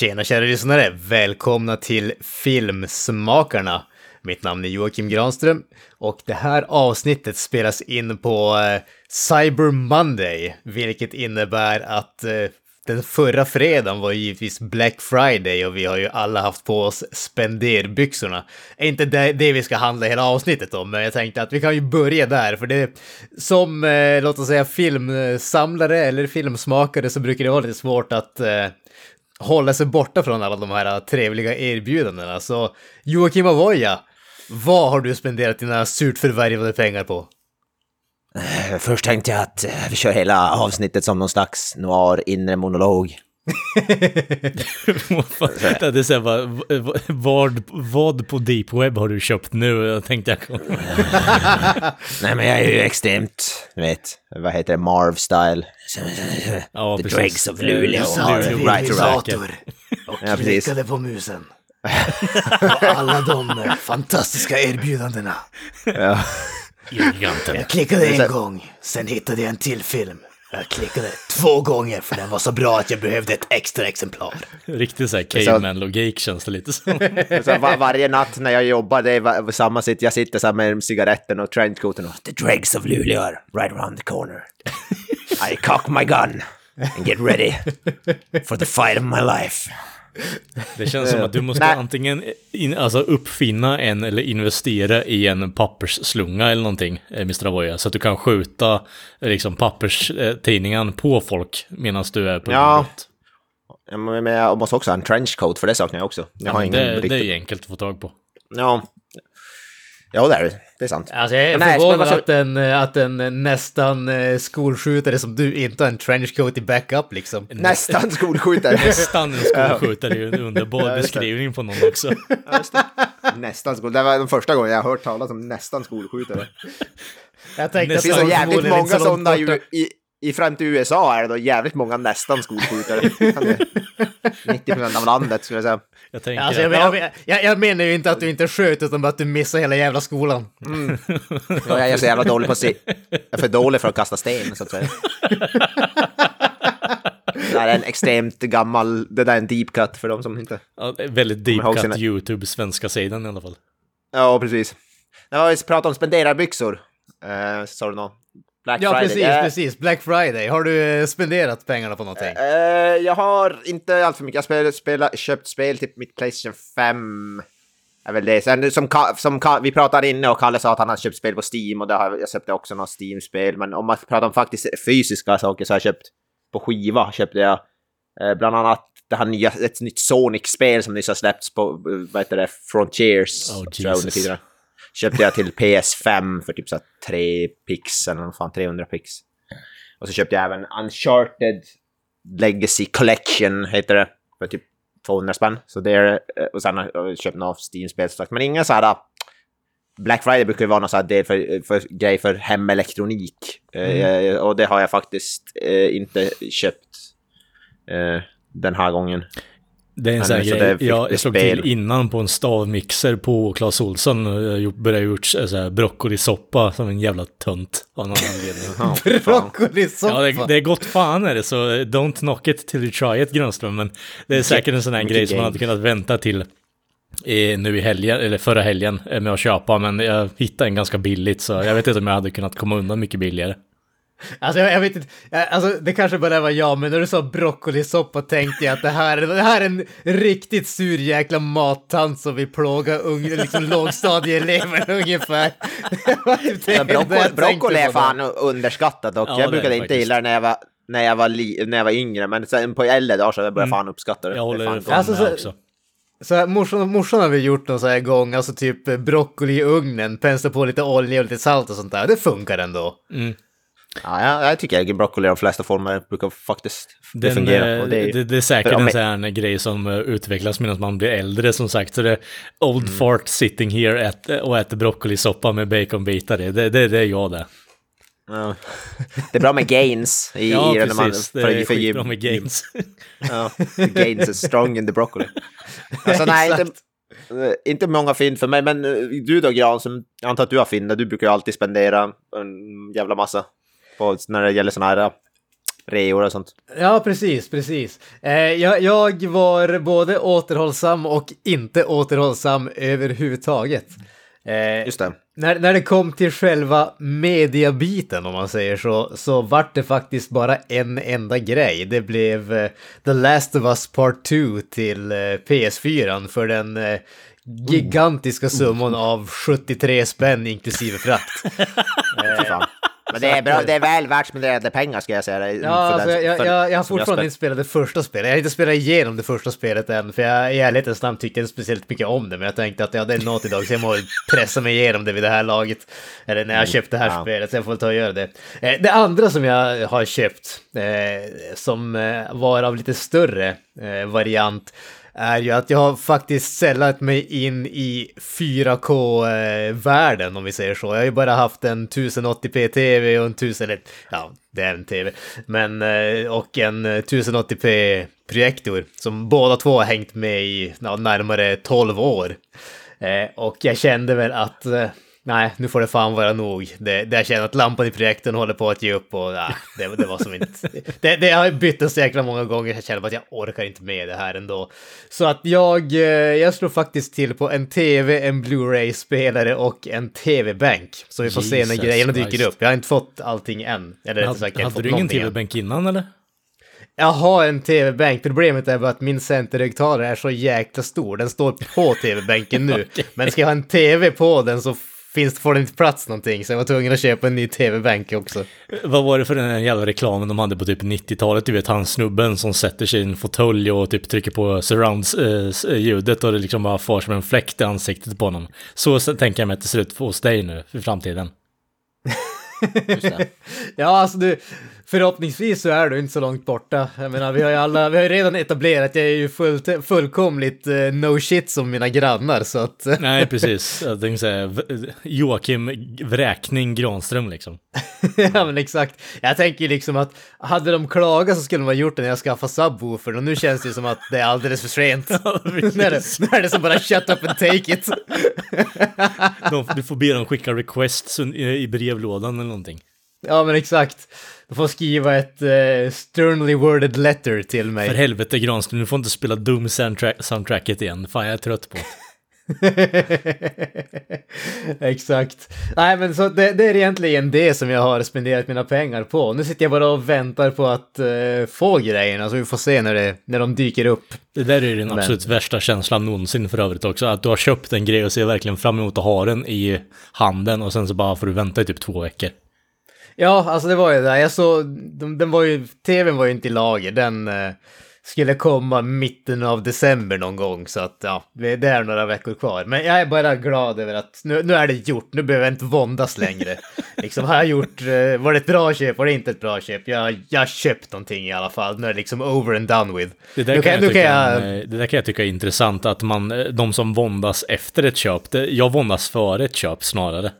Tjena kära lyssnare! Välkomna till Filmsmakarna! Mitt namn är Joakim Granström och det här avsnittet spelas in på eh, Cyber Monday, vilket innebär att eh, den förra fredagen var givetvis Black Friday och vi har ju alla haft på oss spenderbyxorna. Är inte det, det vi ska handla hela avsnittet om, men jag tänkte att vi kan ju börja där, för det som, eh, låt oss säga, filmsamlare eller filmsmakare så brukar det vara lite svårt att eh, hålla sig borta från alla de här trevliga erbjudandena. Så Joakim Avoya, vad har du spenderat dina surt förvärvade pengar på? Eh, Först tänkte jag att eh, vi kör hela avsnittet som någon slags noir inre monolog. det är så här, vad, vad, vad på deep web har du köpt nu? Jag tänkte jag Nej men jag är ju extremt, du vet, vad heter det, Marv style. Ja, The precis. Dregs of Luleå. Vid right dator och Ja, klickade på musen. och alla de eh, fantastiska erbjudandena. Ja. Giganten. Jag klickade en gång, sen hittade jag en till film. Jag klickade två gånger för den var så bra att jag behövde ett extra exemplar. Riktigt såhär så- caveman-logik känns det lite som. Så var, varje natt när jag jobbar, det är samma sitt, jag sitter så med cigaretten och trenchcoaten och The Dregs of Luleå right around the corner. I cock my gun and get ready for the fight of my life. Det känns som att du måste Nej. antingen in, alltså uppfinna en eller investera i en pappersslunga eller någonting, eh, Mr. Avoya, så att du kan skjuta eh, liksom papperstidningen på folk medan du är på Ja. jobbet. Men jag måste också ha en trenchcoat för det saknar jag också. Jag Ja, har ingen det, riktigt... det är enkelt att få tag på. Ja. Ja, det är det. Det är sant. Alltså jag är förvånad att, en, att en nästan eh, skolskjutare som du inte har en trenchcoat i backup liksom. Nästan skolskjutare. Nästan en skolskjutare är ju en underbar beskrivning på någon också. Nästan skol. Det var den första gången jag har hört talas om nästan skolskjutare. Jag tänkte Det att finns så jävligt många sådana i, borta. i, i fram till USA är det då jävligt många nästan skolskjutare. 90% av landet skulle jag säga. Jag tänker Alltså, jag, men- jag, jag, jag menar ju inte att du inte sköt utan bara att du missade hela jävla skolan. Ja, jag är så jävla dålig på att se. Jag är för dålig för att kasta sten så att säga. Det där är en extremt gammal, det där är en deep cut för de som inte... Ja, väldigt deep cut sina- YouTube, svenska sidan i alla fall. Ja, precis. När vi pratade om spenderarbyxor, eh, sa du något? Black Ja, Friday. precis, Eh, precis. Black Friday. Har du eh, spenderat pengarna på någonting? Eh, jag har inte allt för mycket. Jag har köpt spel till mitt Playstation 5. Är väl det. Sen som, som vi pratade inne och Kalle sa att han har köpt spel på Steam och det har, jag köpte också några Steam-spel. Men om man pratar om faktiskt fysiska saker så har jag köpt på skiva. Köpte jag eh, bland annat det här nya, ett nytt Sonic-spel som nyss har släppts på, eh, vad heter det, Frontiers. Oh, Jesus. Köpte jag till PS5 för typ så här 3 pix eller vad fan, 300 pix. Och så köpte jag även Uncharted Legacy Collection, heter det, för typ 200 spänn. Så det är, eh, och sen har jag köpt några Steam-spel. Men inga så här... Black Friday brukar ju vara någon sån här del för, för grej för hemelektronik. Eh, och det har jag faktiskt eh, inte köpt eh, den här gången. Det är en sån här grej, jag, jag slog spel. till innan på en stavmixer på Clas Ohlson och jag gjort- började gjort så här broccolisoppa som en jävla tönt av någon anledning. Broccolisoppa. Ja, det, det är gott fan är det, så don't knock it till you try it, Grönström. Men det är säkert en sån här grej som man hade kunnat vänta till eh, nu i helgen, eller förra helgen, eh, med att köpa. Men jag hittade en ganska billigt, så jag vet inte om jag hade kunnat komma undan mycket billigare. Alltså jag, jag vet inte, alltså det kanske bara var jag, men när du sa broccolisoppa tänkte jag att det här, det här är en riktigt sur jäkla mattant som vill plåga unga, liksom lågstadieelever ungefär. Typ Ja, broccoli är fan underskattat och Ja, jag brukade det inte faktiskt. gilla det när jag var, när jag var, li, när jag var yngre, men sen på äldre dagar så började jag fan uppskatta det. Jag håller det fan Alltså, så- också. Så här, morsan, morsan har vi gjort någon så här gång, alltså typ broccoli i ugnen, pensla på lite olja och lite salt och sånt där. Det funkar ändå. Ja, jag, jag tycker broccoli i de flesta former brukar faktiskt det Den, fungera. eh, det, det, det, är säkert för en sån här grej som eh, utvecklas medan man blir äldre som sagt. Så det är old Mm. fart sitting here ät, och äter broccolisoppa med baconbitar i. Det, det, det är jag det. ja. det är bra med gains i, Ja, i när man, precis. Det för, är för gym- med gains. Ja, gains is strong in the broccoli. Alltså, nej, inte, eh, inte många fynd för mig, men du då Gran, som jag antar att du har fynd, du brukar ju alltid spendera en jävla massa på, när det gäller sådana här eh, reor och sånt. Ja, precis, precis. Eh, jag, jag var både återhållsam och inte återhållsam överhuvudtaget. Eh, Just det. när, när det kom till själva mediabiten om man säger så, så vart det faktiskt bara en enda grej. Det blev eh, The Last of Us Part 2 till eh, PS4 för den eh, gigantiska summan av 73 spänn inklusive frakt. Fy fan. Men det är, bra, det är väl värt spenderade pengar ska jag säga. Ja, alltså, jag, jag, jag, jag har fortfarande inte spelat det första spelet. Jag har inte spelat igenom det första spelet än, för jag i ärlighetens namn tyckte inte speciellt mycket om det, men jag tänkte att ja, det är något idag, så jag må pressa mig igenom det vid det här laget. Eller när jag köpte det här ja. spelet, så jag får ta och göra det. Eh, det andra som jag har köpt, eh, som eh, var av lite större variant, är ju att jag har faktiskt sällat mig in i 4K-världen eh, om vi säger så. Jag har ju bara haft en 1080p-tv och en 1000, ja, det är en tv, men eh, och en eh, 1080p-projektor som båda två har hängt med i ja, närmare 12 år. Och jag kände väl att nej, nu får det fan vara nog. Det, det jag känner att lampan i projektorn håller på att ge upp och nej, det, det var som inte... Det, det har bytt så jäkla många gånger, jag känner att jag orkar inte med det här ändå. Så att jag, eh, jag slår faktiskt till på en tv, en Blu-ray-spelare och en tv-bänk. Så vi får se när Jesus grejerna dyker Christ. upp. Jag har inte fått allting än. Eller rättare sagt, jag Hade du ingen tv-bänk innan eller? Jag har en tv-bänk, problemet är bara att min centerhögtalare är så jäkla stor. Den står på tv-bänken nu. Men ska jag ha en tv på den så finns, får den inte plats någonting. Så jag var tvungen att köpa en ny tv-bänk också. Vad var det för den här jävla reklamen de hade på typ 90-talet? Du vet han snubben som sätter sig i en fåtölj och typ trycker på surround-ljudet och det liksom bara far som en fläkt i ansiktet på honom. Så tänker jag mig att det ser ut hos dig nu för framtiden. Ja, alltså du, förhoppningsvis så är du inte så långt borta. Jag menar, vi har ju alla, vi har ju redan etablerat, jag är ju fullt, fullkomligt eh, no shit som mina grannar, så att... Nej, precis. Jag tänkte säga Joakim Vräkning Granström liksom. ja men exakt. Jag tänker liksom att hade de klagat så skulle de ha gjort det när jag skaffade subwoofer och nu känns det som att det är alldeles för sent. nu, är det, är det som bara shut up and take it. De, du får be dem skicka requests i brevlådan eller någonting. ja men exakt. De får skriva ett eh, sternly worded letter till mig. För helvete Granström, du får inte spela Doom soundtrack, soundtracket igen. Fan, jag är trött på det. Exakt. Nej men så det, det är egentligen det som jag har spenderat mina pengar på. Nu sitter jag bara och väntar på att eh, få grejerna så vi får se när, det, när de dyker upp. Det där är den Men- absolut värsta känslan någonsin för övrigt också. Att du har köpt en grej och ser verkligen fram emot att ha den i handen och sen så bara får du vänta i typ två veckor. Ja, alltså det var ju det. Jag såg, de, den var ju, tvn var ju inte i lager. Den eh, skulle komma mitten av december någon gång. Så att ja, det är några veckor kvar. Men jag är bara glad över att nu, nu är det gjort. Nu behöver jag inte våndas längre. liksom, har jag gjort, eh, var det ett bra köp? Var det inte ett bra köp? Jag, jag har köpt någonting i alla fall. Nu är det liksom over and done with. Det där, Nu kan jag tycka, jag- det där kan jag tycka är intressant, att man, eh, de som våndas efter ett köp, det, jag våndas före ett köp snarare.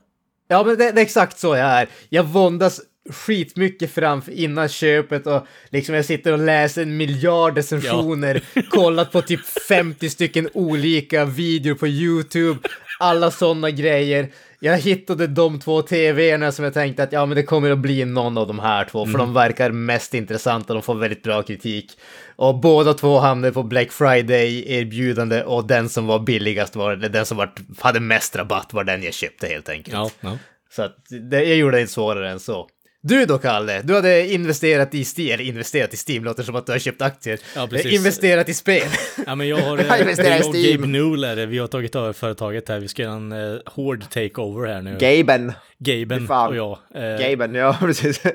Ja, men det, det är exakt så jag är. Jag våndas skitmycket framför innan köpet och liksom jag sitter och läser en miljard recensioner, kollat på typ 50 stycken olika videor på YouTube, alla sådana grejer. Jag hittade de två tvn som jag tänkte att ja, men det kommer att bli någon av de här två, för de verkar mest intressanta, de får väldigt bra kritik. Och båda två hamnade på Black Friday-erbjudande och den som var billigast var, den som var, hade mest rabatt var den jag köpte helt enkelt. Ja, ja. Så att det, jag gjorde det inte svårare än så. Du då, Kalle? Du hade investerat i Steam, eller investerat i Steam låter som att du har köpt aktier. Ja, precis. Eh, Investerat i spel. Ja men jag har, Jag eh, i jag och Steam. Gabe Newell vi har tagit över företaget här, vi ska göra en eh, hård takeover här nu. Gaben. Gaben och jag. Eh, Gaben, ja precis. eh,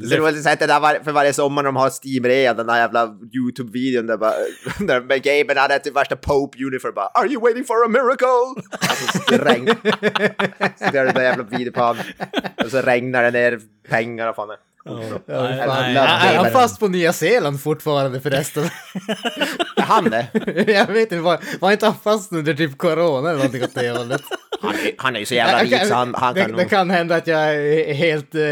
Så du har sett det där var, för varje sommar de har Steam-rea, den där jävla YouTube-videon där bara, där med Gaben hade typ värsta Pope-uniform bara Are you waiting for a miracle? Alltså sträng. Så det är den där jävla videon på han. Och så regnar det ner pengar och fan. Ja, Nej, nej, är, han fast på Nya Zeeland fortfarande förresten? Är han det? jag vet inte, var, var inte han fast under typ corona eller någonting åt det hållet? Han är, han är ju så jävla rik så han, han det, kan det nog... kan hända att jag är helt uh,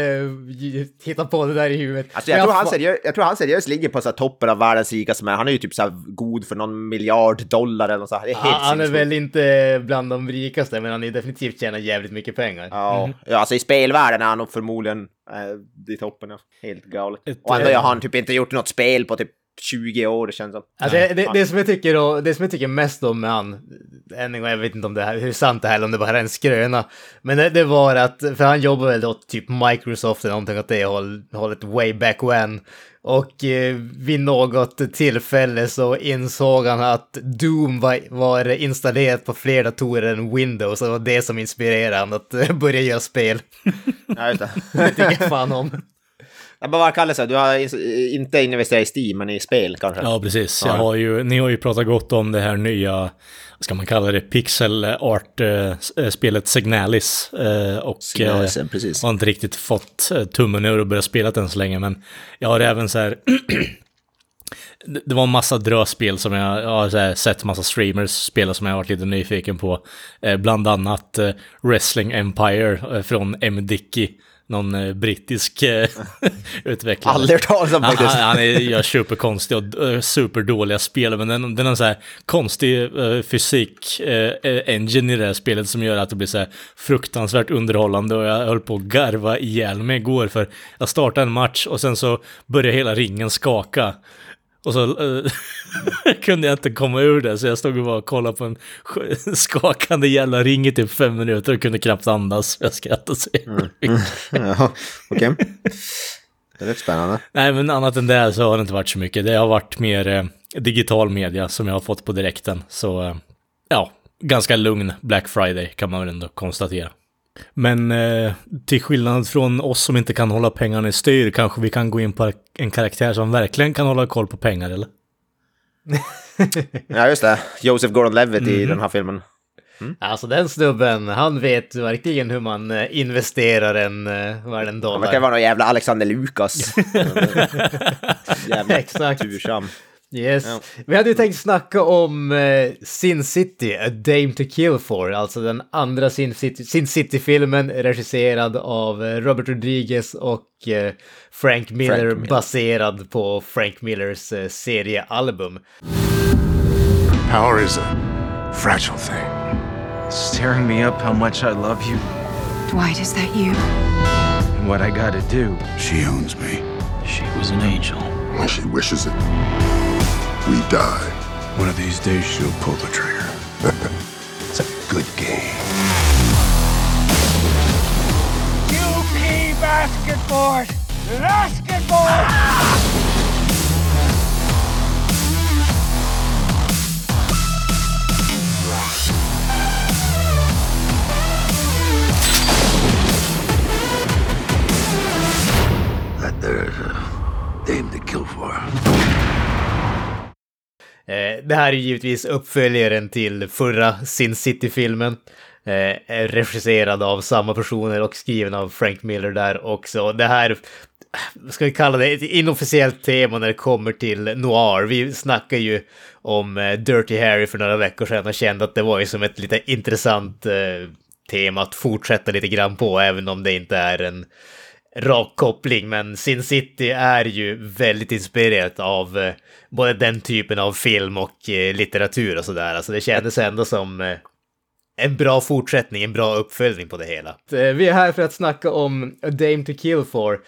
hittar på det där i huvudet. Alltså jag, Men tror han seriös, jag tror han seriöst ligger på så här toppen av världens rikaste män. Han är ju typ så här god för någon miljard dollar eller något så här. Det är helt han, han är väl inte bland de rikaste, men han är definitivt tjänar jävligt mycket pengar. Ja, ja, alltså i spelvärlden är han nog förmodligen äh, i toppen. Ja. Helt galet. Ett, och ändå eh, har han typ inte gjort något spel på typ 20 år, det känns som. Alltså, det, det, det, som jag tycker, och, det som jag tycker mest om med han, än en gång, jag vet inte om det här, hur sant det här är, eller om det bara är en skröna, men det, det var att, för han jobbar väl åt typ Microsoft eller någonting åt det håll, hållet way back when, och eh, vid något tillfälle så insåg han att Doom var, var installerat på fler datorer än Windows, och det var det som inspirerade han att eh, börja göra spel. Ja, just det. det tycker fan om. Jag bara vad kallar det? Du har inte investerat i Steam, men i spel kanske? Ja, precis. Jag har ju, ni har ju pratat gott om det här nya, ska man kalla det, pixel art-spelet Signalis. eh, Och Signalisen, eh, precis. har inte riktigt fått eh, tummen ur och börjat spela än så länge, men jag har även så här... det var en massa drösspel som jag, jag har sett massa streamers spela som jag har varit lite nyfiken på. Eh, bland annat eh, Wrestling Empire eh, från M. Dickey. Någon eh, brittisk eh, utvecklare. Aldrig hört talas om Han, faktiskt. han, han är, gör superkonstiga och uh, superdåliga spel, men den, den har så här konstig uh, fysik uh, engine i det här spelet som gör att det blir så här fruktansvärt underhållande och jag höll på att garva ihjäl mig igår för jag startade en match och sen så började hela ringen skaka. Och så eh, kunde jag inte komma ur det, så jag stod och bara och kollade på en sk- skakande jävla ring i typ fem minuter och kunde knappt andas. Jag skrattade så jävla mycket. Ja, okej. Det är rätt spännande. Nej, men annat än det så har det inte varit så mycket. Det har varit mer eh, digital media som jag har fått på direkten. Så eh, ja, ganska lugn Black Friday kan man väl ändå konstatera. Men eh, till skillnad från oss som inte kan hålla pengarna i styr kanske vi kan gå in på en karaktär som verkligen kan hålla koll på pengar, eller? Ja, just det. Joseph Gordon-Levitt i den här filmen. Alltså den snubben, han vet verkligen hur man eh, investerar en, eh, vad är en Han dollar. verkar vara någon jävla Alexander Lukas. jävla Exakt. tursam. Yes. Ja. Vi hade ju tänkt snacka om eh, Sin City, A Dame to Kill For, alltså den andra Sin City- Sin City-filmen regisserad av eh, Robert Rodriguez och eh, Frank Miller, Miller. baserad på Frank Millers eh, seriealbum. Power is a fragile thing. It's tearing me up how much I love you Dwight, is that you? and what I gotta do. She owns me. She was an angel. When she wishes it, we die. One of these days, she'll pull the trigger. it's a good game. You keep asking for it and asking for it. That there's a dame to kill for. Eh, det här är givetvis uppföljaren till förra Sin City-filmen. Eh, regisserad av samma personer och skriven av Frank Miller där också. Det här, vad ska vi kalla det, ett inofficiellt tema när det kommer till noir. Vi snackade ju om eh, Dirty Harry för några veckor sedan och kände att det var ju som ett lite intressant tema att fortsätta lite grann på, även om det inte är en rak koppling, men Sin City är ju väldigt inspirerat av eh, både den typen av film och eh, litteratur och sådär. Alltså det kändes ändå som eh, en bra fortsättning, en bra uppföljning på det hela. Vi är här för att snacka om A Dame to Kill For,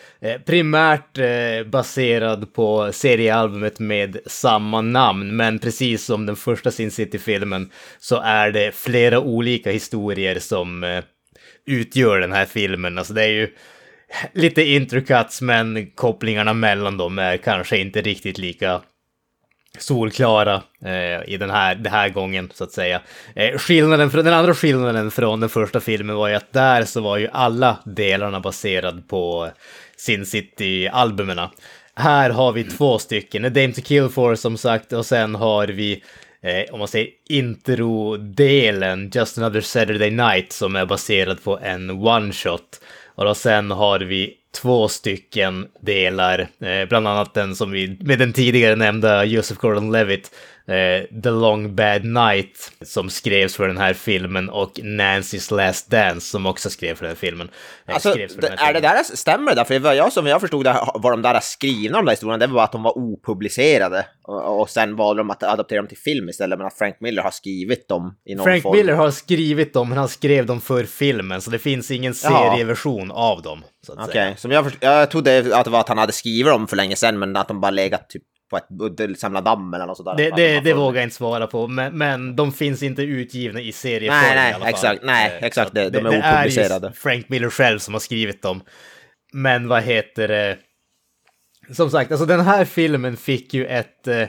primärt baserad på seriealbumet med samma namn, men precis som den första Sin City-filmen så är det flera olika historier som utgör den här filmen. Alltså det är ju lite intrikats men kopplingarna mellan dem är kanske inte riktigt lika solklara eh, i den här, den här gången så att säga. Eh, skillnaden, från- den andra skillnaden från den första filmen var ju att där så var ju alla delarna baserad på Sin City-albumerna. Här har vi två stycken, A Dame to Kill For som sagt och sen har vi eh, om man säger intro-delen, Just Another Saturday Night som är baserad på en one-shot. Och då sen har vi två stycken delar, eh, bland annat den som vi, med den tidigare nämnda Joseph Gordon-Levitt, eh, The Long Bad Night, som skrevs för den här filmen, och Nancy's Last Dance, som också skrev för den här filmen. Eh, Alltså, den här är det där, stämmer det där? För vad jag, som jag förstod det var de där skrivna, de där historierna, det var bara att de var opublicerade. Och, och sen valde de att adaptera dem till film istället, men att Frank Miller har skrivit dem i någon Frank form. Miller har skrivit dem, men han skrev dem för filmen, så det finns ingen serieversion av dem. Okej, säga. som jag, först- jag trodde att det var att han hade skrivit dem för länge sedan, men att de bara legat typ på ett buddelsamlardamm eller något sådär. Det, det, det vågar jag inte svara på, men, men de finns inte utgivna i serieform Nej, nej, i alla fall. exakt, nej, exakt, det- de är det är opublicerade. ju Frank Miller själv som har skrivit dem. Men vad heter det? Som sagt, alltså den här filmen fick ju ett eh,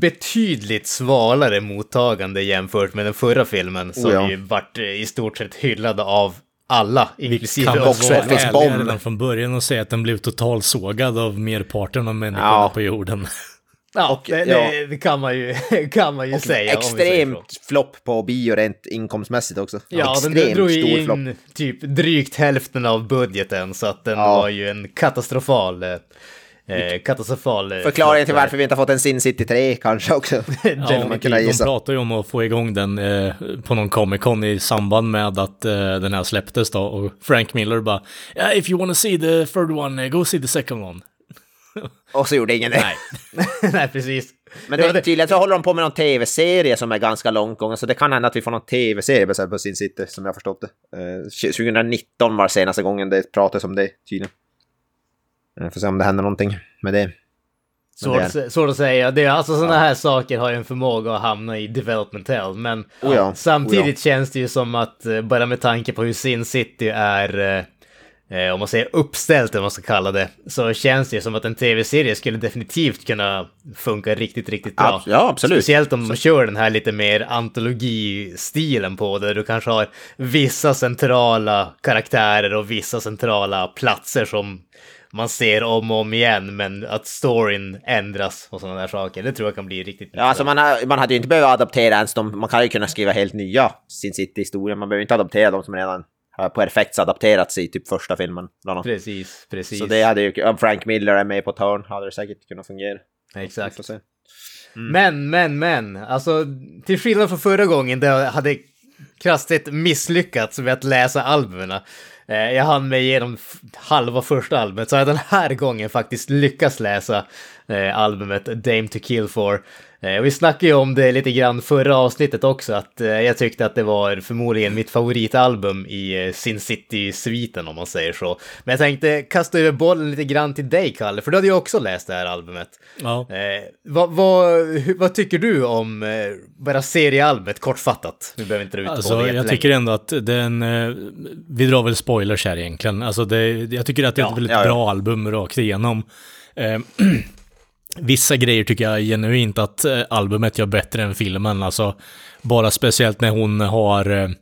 betydligt svalare mottagande jämfört med den förra filmen som Oh ja. ju vart eh, i stort sett hyllade av alla, inklusive Kan oss också vara ärliga redan från början och säga att den blev totalsågad av merparten av människorna Ja. på jorden. Ja, det, ja. det, kan man ju, kan man ju säga. vi. Extremt flopp på bio rent inkomstmässigt också. Ja, den Extremt drog ju stor in flopp. typ drygt hälften av budgeten, så att den Ja. var ju en katastrofal... Eh, katastrofal... eh, Förklaringen till varför vi inte har fått en Sin City 3 kanske också. Ja, man kunna de pratar ju om att få igång den eh, på någon Comic Con i samband med att eh, den här släpptes då. Och Frank Miller bara yeah, “If you wanna see the third one, eh, go see the second one”. Och så gjorde ingen det. Nej. Nej, precis. Men Det det, tydligen så håller de på med någon tv-serie som är ganska långt gången, så det kan hända att vi får någon tv-serie baserad på Sin City, som jag förstått det. Eh, 2019 var senaste gången det pratades om det, tydligen. Eh, får se om det händer någonting med det. Svårt, att sä- svårt att säga. Det är, alltså sådana här saker har ju en förmåga att hamna i development hell, men Oh ja, samtidigt oh känns det ju som att, eh, bara med tanke på hur Sin City är, eh, eh, om man säger uppställt eller vad man ska kalla det, så känns det ju som att en tv-serie skulle definitivt kunna funka riktigt, riktigt bra. Ja, absolut. Speciellt om de kör den här lite mer antologistilen på det, där du kanske har vissa centrala karaktärer och vissa centrala platser som man ser om och om igen, men att storyn ändras och sådana där saker. Det tror jag kan bli riktigt Ja, alltså man, har, man hade ju inte behövt adaptera ens de, man kan ju kunna skriva helt nya Sin City-historier, man behöver inte adaptera de som redan har perfekt adapterats i typ första filmen. Precis, precis. Så det hade ju, om Frank Miller är med på ett hörn hade det säkert kunnat fungera. Exakt. se. Men, men, men, alltså till skillnad från förra gången där jag hade krasst misslyckats med att läsa albumen. Eh, jag hann mig igenom halva första albumet, så har jag den här gången faktiskt lyckats läsa eh, albumet Dame to Kill For. Eh, vi snackade ju om det lite grann förra avsnittet också, att eh, jag tyckte att det var förmodligen mitt favoritalbum i eh, Sin City-sviten om man säger så. Men jag tänkte kasta över bollen lite grann till dig, Kalle, för du hade ju också läst det här albumet. Ja. Eh, vad, vad, vad tycker du om eh, bara seriealbumet kortfattat? Vi behöver inte dra ut på det Alltså, jag tycker ändå att den... Eh, vi drar väl spoilers här egentligen. Alltså, det, jag tycker att det är ett Ja, väldigt ja. bra album rakt igenom. Vissa grejer tycker jag genuint att eh, albumet gör bättre än filmen. Alltså, bara speciellt när hon har...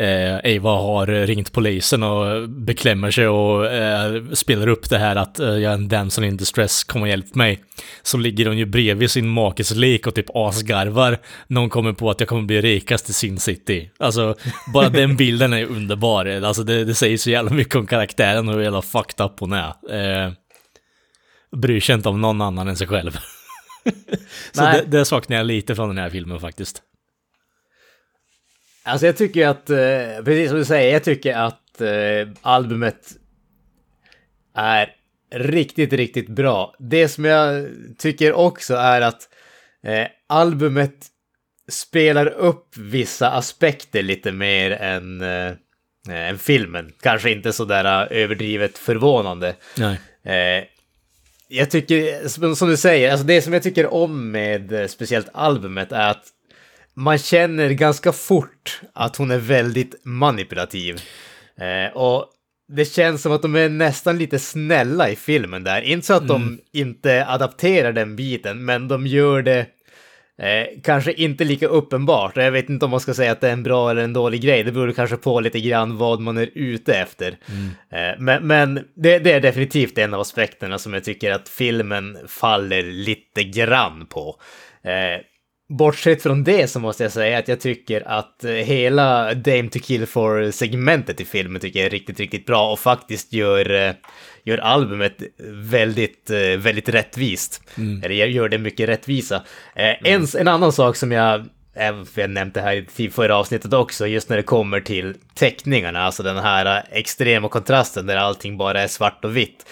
Eh, Ava har ringt polisen och beklämmer sig och eh, spelar upp det här att eh, jag är en damsel in distress, kom och hjälp mig. Så ligger hon ju bredvid sin makes lik och typ asgarvar. Någon kommer på att jag kommer bli rikast i Sin City. Alltså, bara den bilden är underbar. Alltså det, det säger så jävla mycket om karaktären och hur jävla fucked up hon är. Eh, bryr sig inte om någon annan än sig själv. så det, det saknar jag lite från den här filmen faktiskt. Alltså jag tycker att, eh, precis som du säger, jag tycker att eh, albumet är riktigt, riktigt bra. Det som jag tycker också är att eh, albumet spelar upp vissa aspekter lite mer än, än filmen. Kanske inte sådär överdrivet förvånande. Nej. Jag tycker, som- du säger, alltså det som jag tycker om med eh, speciellt albumet är att man känner ganska fort att hon är väldigt manipulativ. Eh, och det känns som att de är nästan lite snälla i filmen där. Inte så att de inte adapterar den biten, men de gör det Eh, kanske inte lika uppenbart. Jag vet inte om man ska säga att det är en bra eller en dålig grej. Det beror kanske på lite grann vad man är ute efter. Eh, men men det, det är definitivt en av aspekterna som jag tycker att filmen faller lite grann på. Eh, bortsett från det så måste jag säga att jag tycker att eh, hela Dame to Kill For-segmentet i filmen tycker jag är riktigt, riktigt bra och faktiskt gör, eh, gör albumet väldigt, eh, väldigt rättvist. Eller gör det mycket rättvisa. Eh, en, en annan sak som jag Även för jag nämnt det här i förra avsnittet också, just när det kommer till teckningarna, alltså den här extrema kontrasten där allting bara är svart och vitt.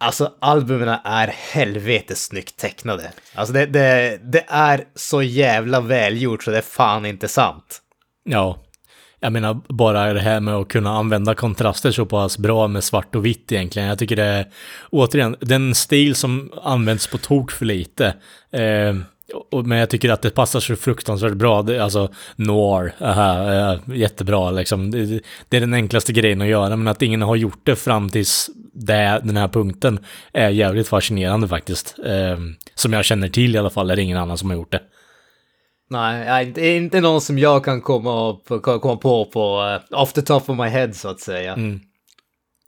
Alltså albumen är helvetes snyggt tecknade. Alltså det, det, det är så jävla välgjort så det är fan inte sant. Ja. Jag menar bara det här med att kunna använda kontraster så pass bra med svart och vitt egentligen. Jag tycker det är, återigen, den stil som används på tok för lite. Eh, och, men jag tycker att det passar så fruktansvärt bra. Det, alltså noir, aha, eh, jättebra liksom. Det, det är den enklaste grejen att göra, men att ingen har gjort det fram tills det, den här punkten är jävligt fascinerande faktiskt. Eh, som jag känner till i alla fall, är det ingen annan som har gjort det. Nej, det är inte någon som jag kan komma, upp, komma på på uh, off the top of my head så att säga. Mm.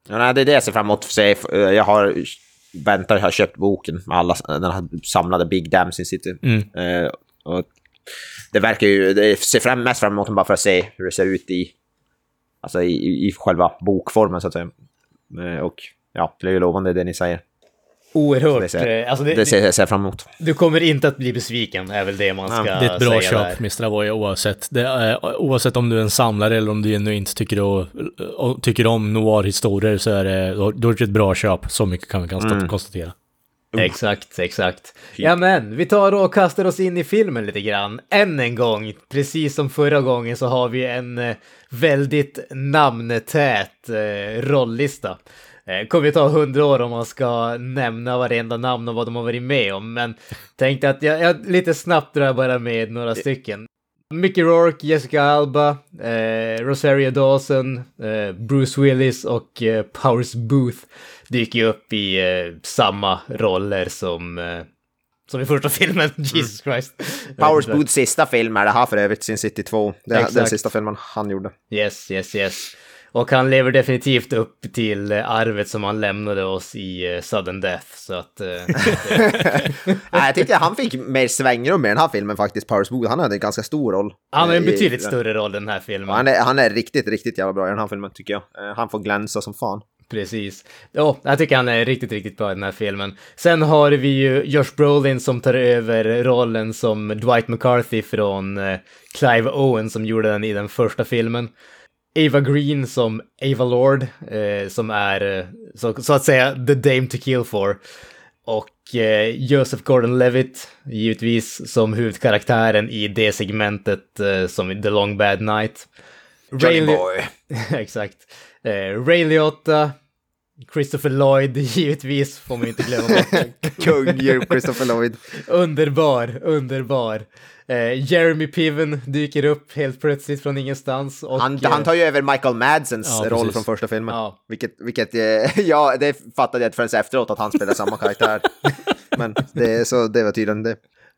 Ja, nej, det är det jag ser fram emot. att se. Jag har väntar, jag har köpt boken med alla den här samlade Big Damn Sin City. Mm. Eh, och det verkar ju, det ser fram, mest fram emot bara för att se hur det ser ut i, alltså i, i själva bokformen så att säga. Eh, och ja, det är ju lovande det ni säger. Oerhört. Det ser, eh, alltså det, det ser jag ser fram emot. Du kommer inte att bli besviken, är väl det man ska Ja, säga Det är ett bra köp, Mr. Avoya, oavsett. Det är, oavsett om du är en samlare eller om du genuint tycker, och, och, tycker om noir-historier så är det, då, är det ett bra köp. Så mycket kan vi kan Mm. konstatera. Exakt, exakt. Ja men, vi tar och kastar oss in i filmen lite grann. Än en gång, precis som förra gången så har vi en eh, väldigt namntät eh, rolllista. Eh, kommer ju ta hundra år om man ska nämna varenda namn och vad de har varit med om, men tänkte att jag, jag lite snabbt drar bara med några stycken. Mickey Rourke, Jessica Alba, eh, Rosario Dawson, eh, Bruce Willis och eh, Powers Booth dyker ju upp i eh, samma roller som, eh, som i första filmen, Jesus Christ. Powers Booths sista film är det här för övrigt, Sin City 2. Det är Exakt. den sista filmen han gjorde. Yes, yes, yes. Och han lever definitivt upp till arvet som han lämnade oss i eh, Sudden Death, så att... Eh, Nej, jag tyckte han fick mer svängrum i den här filmen faktiskt, Powers Booth. Han hade en ganska stor roll. han har en Eh, i- betydligt större roll i den här filmen. Han är, han är riktigt, riktigt jävla bra i den här filmen tycker jag. Eh, Han får glänsa som fan. Precis. Ja, jag tycker han är riktigt, riktigt bra i den här filmen. Sen har vi ju Josh Brolin som tar över rollen som Dwight McCarthy från Clive Owen som gjorde den i den första filmen. Ava Green som Ava Lord, eh, som är eh, så, så att säga the dame to kill for. Och eh, Joseph Gordon-Levitt, givetvis, som huvudkaraktären i det segmentet eh, som The Long Bad Night. Johnny Ray- Boy. Exakt. Eh, Ray Liotta, Christopher Lloyd, givetvis får man inte glömma bort. Kung Christopher Lloyd. underbar, underbar. Eh, Jeremy Piven dyker upp helt plötsligt från ingenstans. Och, Han, eh, han tar ju över Michael Madsens Ja, roll precis. från första filmen. Ja. Vilket, vilket eh, ja, det fattade jag inte förrän efteråt att han spelar samma karaktär. Men det, så, det var tydligen det.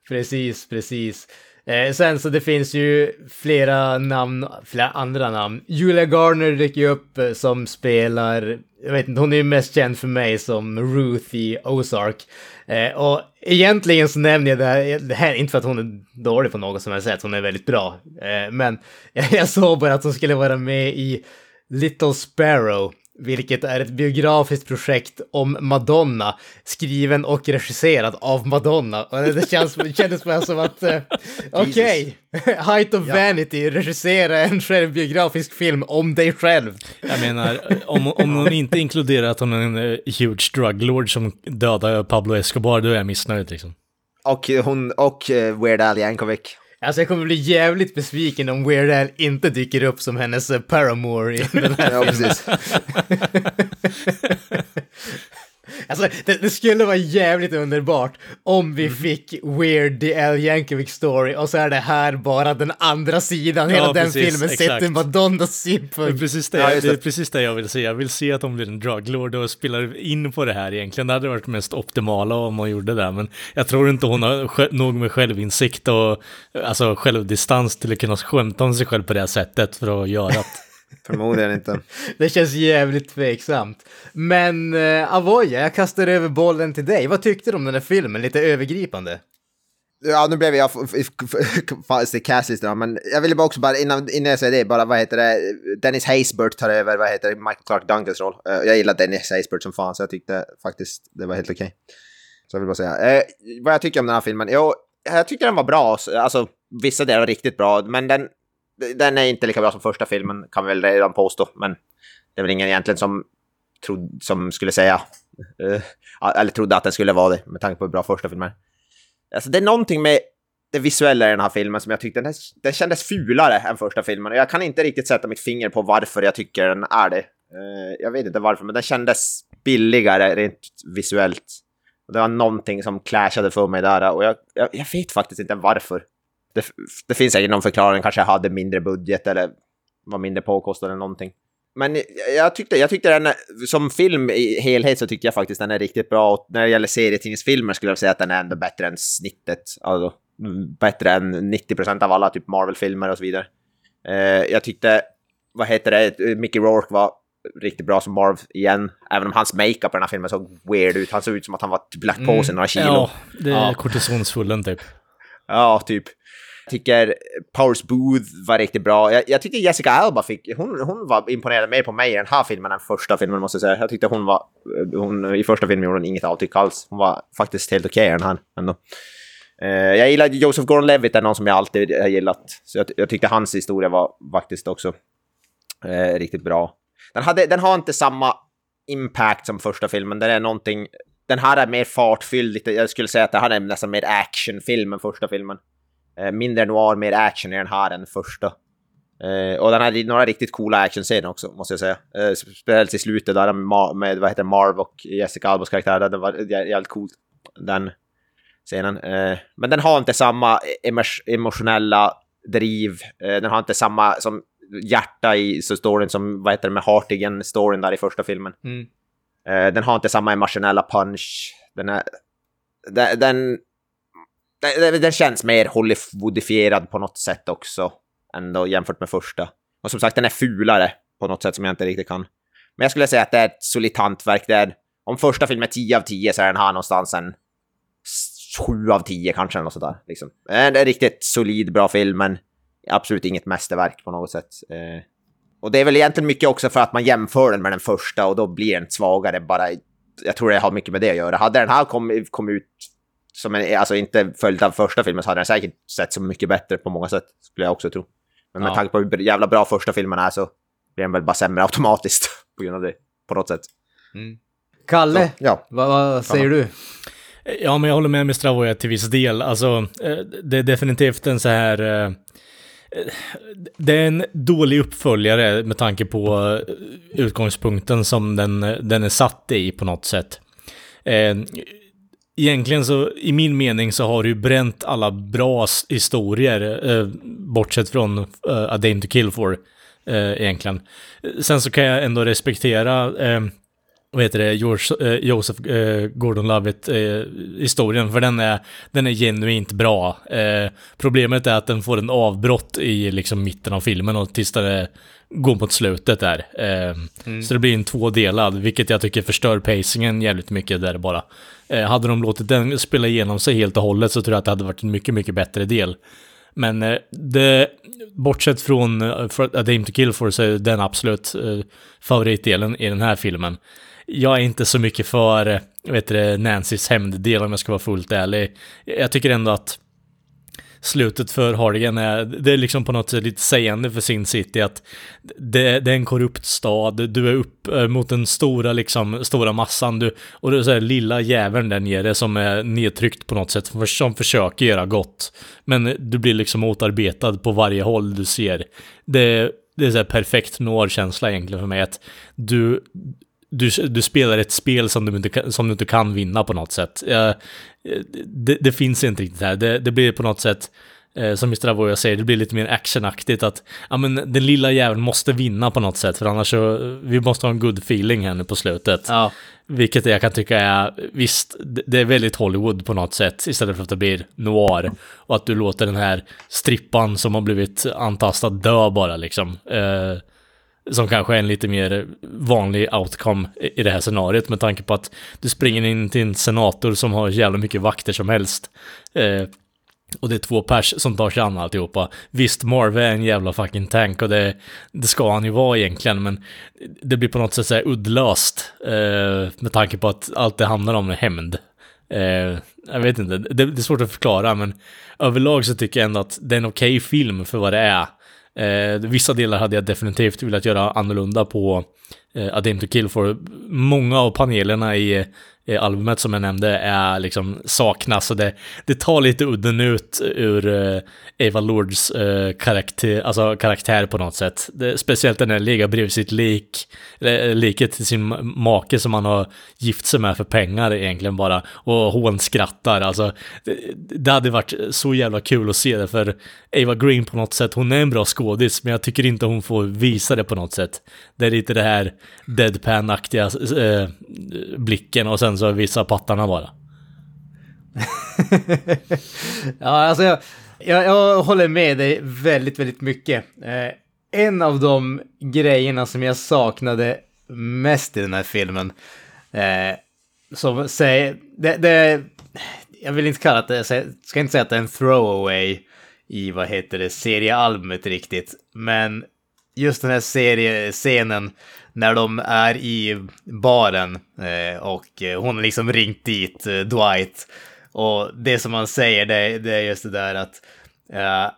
Precis, precis. Eh, sen så det finns ju flera namn, flera andra namn. Julia Garner dyker ju upp eh, som spelar, jag vet inte, hon är ju mest känd för mig som Ruth i Ozark. Eh, och egentligen så nämner jag det här, det här, inte för att hon är dålig på något som jag sätt, hon är väldigt bra. Eh, men jag såg bara att hon skulle vara med i Little Sparrow, vilket är ett biografiskt projekt om Madonna, skriven och regisserad av Madonna. Och det känns, det kändes bara som att, eh, okej, Height of Vanity, regissera en självbiografisk film om dig själv. Jag menar, om, om hon inte inkluderar att hon är en eh, huge drug lord som dödar Pablo Escobar, då är jag missnöjd liksom. Och hon och eh, Weird Al Yankovic. Alltså jag kommer bli jävligt besviken om Weird Al inte dyker upp som hennes eh, paramour i den här Ja, precis. Alltså, det, det skulle vara jävligt underbart om vi fick Weird The Al Yankovic Story och så är det här bara den andra sidan, hela Ja, den precis, filmen sett ur Madonnas Det är synpunkt. precis det, Ja, just det är det. precis det jag vill se. Jag vill se att de blir en druglord och spelar in på det här egentligen. Det hade varit mest optimala om man gjorde det. Men jag tror inte hon har nog med självinsikt och alltså självdistans till att kunna skämta om sig själv på det här sättet för att göra det. Förmodligen inte. Det känns jävligt tveksamt. Men uh, Avoya, jag kastar över bollen till dig. Vad tyckte du om den här filmen, lite övergripande? Ja, nu blev jag fast i castlistan, men jag ville bara också bara innan, innan jag säger det, bara vad heter det, Dennis Haysbert tar över, vad heter det, Michael Clark Duncans roll. Eh, jag gillar Dennis Haysbert som fan, så jag tyckte faktiskt det var helt okej. Så jag vill bara säga. Eh, vad jag tycker om den här filmen? Jo, jag tycker den var bra, alltså vissa delar var riktigt bra, men den, den är inte lika bra som första filmen, kan vi väl redan påstå, men det är väl ingen egentligen som, trodde, som skulle säga, uh, eller trodde att den skulle vara det, med tanke på hur bra första filmen är. Alltså det är någonting med det visuella i den här filmen som jag tyckte den, den kändes fulare än första filmen. Och jag kan inte riktigt sätta mitt finger på varför jag tycker den är det. Uh, jag vet inte varför, men den kändes billigare rent visuellt. Och det var någonting som clashade för mig där och jag, jag, jag vet faktiskt inte varför. Det, det finns säkert någon förklaring, kanske jag hade mindre budget eller var mindre påkostad eller någonting. Men jag tyckte, jag tyckte den, som film i helhet så tyckte jag faktiskt den är riktigt bra. Och när det gäller serietidningsfilmer skulle jag säga att den är ändå bättre än snittet. Alltså bättre än 90% av alla typ Marvel-filmer och så vidare. Uh, jag tyckte, vad heter det, Mickey Rourke var riktigt bra som Marv igen. Även om hans makeup i den här filmen såg weird ut. Han såg ut som att han var typ lagt på sig några kilo. Ja, det är ja. kortisonsfullen typ. Ja, typ tycker Powers Booth var riktigt bra. Jag, jag tyckte Jessica Alba fick, hon, hon var imponerad mer på mig i den här filmen än första filmen måste jag säga. Jag tyckte hon var, hon, i första filmen gjorde hon inget avtryck alls. Hon var faktiskt helt okej okay, den här ändå. Uh, jag gillade Joseph Gordon-Levitt, är någon som jag alltid har gillat. Så jag, jag tyckte hans historia var faktiskt också uh, riktigt bra. Den, hade, den har inte samma impact som första filmen. Den är någonting... Den här är mer fartfylld. Jag skulle säga att det här är nästan mer actionfilm än första filmen. Eh, mindre noir, mer action i den här än första. Eh, och den har några riktigt coola actionscener också, måste jag säga. Eh, speciellt i slutet där med, med, vad heter Marv och Jessica Albas karaktär. Det var jävligt coolt, den scenen. Eh, men den har inte samma emotionella driv. Eh, den har inte samma som hjärta i så storyn som, vad heter det, med Hartigan-storyn där i första filmen. Mm. Eh, den har inte samma emotionella punch. Den är... Den, den den känns mer Hollywoodifierad på något sätt också. Ändå jämfört med första. Och som sagt, den är fulare på något sätt som jag inte riktigt kan. Men jag skulle säga att det är ett solitt hantverk. Det är, om första filmen är 10 av 10 så är den här någonstans en 7 av 10 kanske. Eller sådär, liksom. Eh, det är en riktigt solid, bra film, men absolut inget mästerverk på något sätt. Eh, och det är väl egentligen mycket också för att man jämför den med den första och då blir den svagare bara. Jag tror det har mycket med det att göra. Hade den här kommit kom ut som en, alltså inte följt av första filmen så hade den säkert sett så mycket bättre på många sätt, skulle jag också tro. Men med ja. tanke på hur jävla bra första filmen är så blir den väl bara sämre automatiskt på grund av det, på något sätt. Mm. Kalle, så, ja. vad, vad säger ja. du? Ja, men jag håller med med Stravoja till viss del. Alltså, eh, det är definitivt en så här... Eh, det är en dålig uppföljare med tanke på eh, utgångspunkten som den, den är satt i på något sätt egentligen så, i min mening så har du ju bränt alla bra historier, eh, bortsett från eh, A Dame to Kill For, eh, egentligen. Sen så kan jag ändå respektera, eh, vad heter det, George, eh, Joseph eh, Gordon-Levitt eh, historien, för den är, den är genuint bra. Eh, problemet är att den får en avbrott i liksom mitten av filmen och tills det går mot slutet där. Eh, mm. Så det blir en tvådelad, vilket jag tycker förstör pacingen jävligt mycket där bara. Eh, hade de låtit den spela igenom sig helt och hållet så tror jag att det hade varit en mycket, mycket bättre del. Men eh, det, bortsett från uh, A Dame to Kill For så är den absolut uh, favoritdelen i den här filmen. Jag är inte så mycket för, vet du, Nancys hämnddel om jag ska vara fullt ärlig. Jag tycker ändå att slutet för Hardigan är, det är liksom på något sätt lite sägande för Sin City att det, det är en korrupt stad, du är upp eh, mot den stora liksom, stora massan, du, och det är så här lilla jäveln där nere som är nedtryckt på något sätt, som försöker göra gott. Men du blir liksom motarbetad på varje håll du ser. Det, det är så här perfekt noir-känsla egentligen för mig, att du, du, du spelar ett spel som du inte, som du inte kan vinna på något sätt. Uh, det, det, finns inte riktigt här. Det, det blir på något sätt, uh, som Mr. Avoya säger, det blir lite mer actionaktigt att ja, men den lilla jäveln måste vinna på något sätt, för annars så, vi måste ha en good feeling här nu på slutet. Ja. Vilket jag kan tycka är, visst, det är väldigt Hollywood på något sätt, istället för att det blir noir. Och att du låter den här strippan som har blivit antastad dö bara liksom. Uh, som kanske är en lite mer vanlig outcome i det här scenariot med tanke på att du springer in till en senator som har jävla mycket vakter som helst. Eh, Och det är två pers som tar sig an alltihopa. Visst, Marve är en jävla fucking tank och det, det ska han ju vara egentligen, men det blir på något sätt så här uddlöst. Eh, med tanke på att allt det handlar om är hämnd. Eh, jag vet inte, det, det är svårt att förklara, men överlag så tycker jag ändå att det är en okej film för vad det är. Eh, vissa delar hade jag definitivt velat göra annorlunda på Eh, A Dame to Kill for. Många av panelerna i eh, albumet som jag nämnde är liksom saknas så det, det tar lite udden ut ur eh, Eva Lords karaktär, alltså karaktär på något sätt. Det, speciellt när den ligger bredvid sitt lik, eller, liket till sin make som han har gift sig med för pengar egentligen bara. Och hon skrattar, alltså det, det hade varit så jävla kul att se det för Eva Green på något sätt, hon är en bra skådis men jag tycker inte hon får visa det på något sätt. Det är lite det här deadpan-aktiga eh, blicken och sen så visar pattarna bara. ja, alltså jag, jag, jag håller med dig väldigt, väldigt mycket. Eh, en av de grejerna som jag saknade mest i den här filmen, eh, som säger, det, det, jag vill inte kalla det, jag ska inte säga att det är en throwaway i, vad heter det, seriealbumet riktigt, men just den här seriescenen när de är i baren eh, och eh, hon har liksom ringt dit eh, Dwight. Och det som han säger det, det är just det där att uh,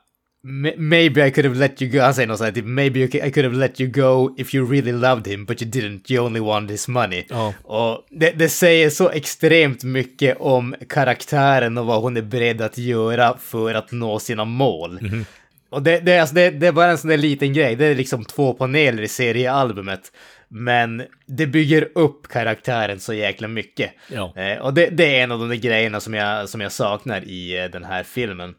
Maybe I could have let you go, han säger något sånt typ Maybe I could have let you go if you really loved him but you didn't, you only wanted his money. Ja. Och det, det säger så extremt mycket om karaktären och vad hon är beredd att göra för att nå sina mål. Mhm. Och det, det, är alltså, det, det är bara en sån där liten grej, det är liksom två paneler i seriealbumet. Men det bygger upp karaktären så jäkla mycket. Ja. Eh, och det, det, är en av de där grejerna som jag, som jag saknar i eh, den här filmen.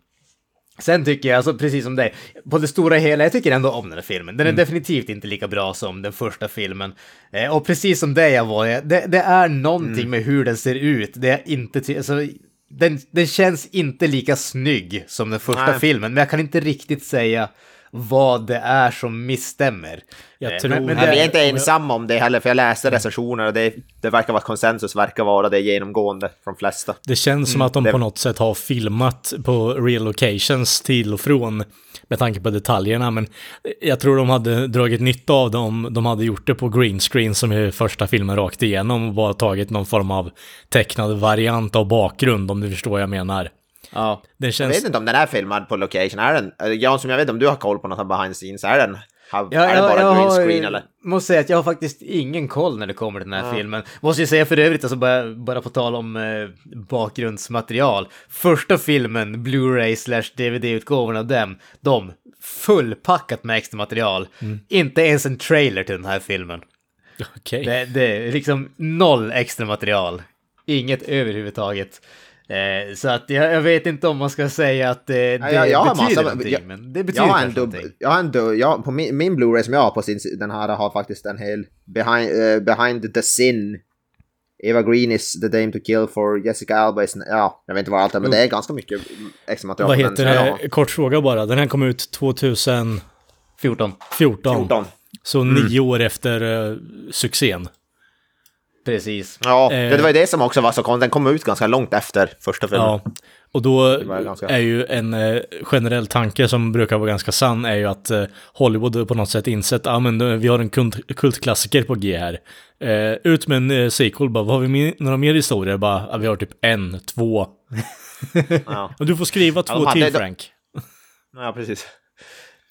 Sen tycker jag, alltså precis som dig, på det stora hela, jag tycker ändå om den här filmen. Den är definitivt inte lika bra som den första filmen. Eh, och precis som dig jag var, det, det är någonting med hur den ser ut. Det är inte, alltså, den, den känns inte lika snygg som den första Nej. filmen, men jag kan inte riktigt säga vad det är som misstämmer. Jag Eh, tror- men, men det, vi är inte ensamma om det heller, för jag läste recensioner och det, det verkar vara konsensus, verkar vara det genomgående från flesta. Det känns som att de det- på något sätt har filmat på real locations till och från med tanke på detaljerna, men jag tror de hade dragit nytta av det om de hade gjort det på green screen som i första filmen rakt igenom och bara tagit någon form av tecknad variant av bakgrund, om du förstår vad jag menar. Ja. Den Jag känns... vet inte om den är filmad på location, är den? eh, Jansson, jag vet om du har koll på något behind scenes, är den? Har, Ja, är det jag, bara jag green har- screen eller? måste säga att jag har faktiskt ingen koll när det kommer till den här filmen. Måste ju säga för övrigt, alltså bara, bara på tal om eh, bakgrundsmaterial. Första filmen, Blu-ray slash DVD-utgåvan av dem, de fullpackat med extra material. Mm. Inte ens en trailer till den här filmen. Okej. Det, det är liksom noll extra material. Inget överhuvudtaget. Eh, så att jag, jag vet inte om man ska säga att eh, det jag- jag betyder massa- någonting, jag- men det betyder Jag har en någonting. jag har en dubb, jag, på min, min Blu-ray som jag har på sin, den här har faktiskt en hel behind, eh, behind the sin. Eva Green is the dame to kill for Jessica Alba is, ja, jag vet inte vad allt är, men det är ganska mycket extra material. Vad den, heter har det? Kort fråga bara. Den här kom ut 2014. 14. 14. Så nio år efter uh, succén. Precis. Ja, Eh. det var ju det som också var så konstigt. Den kom ut ganska långt efter första filmen. Ja, och då ganska- är ju en eh, generell tanke som brukar vara ganska sann är ju att eh, Hollywood på något sätt insett att ah, men, vi har en kult, kultklassiker på G här. Eh, ut med en eh, sequel, bara, vad har vi några mer historier? Bara, ah, vi har typ en, två. Ja. Och du får skriva två de hade- till de- Frank. Ja, precis.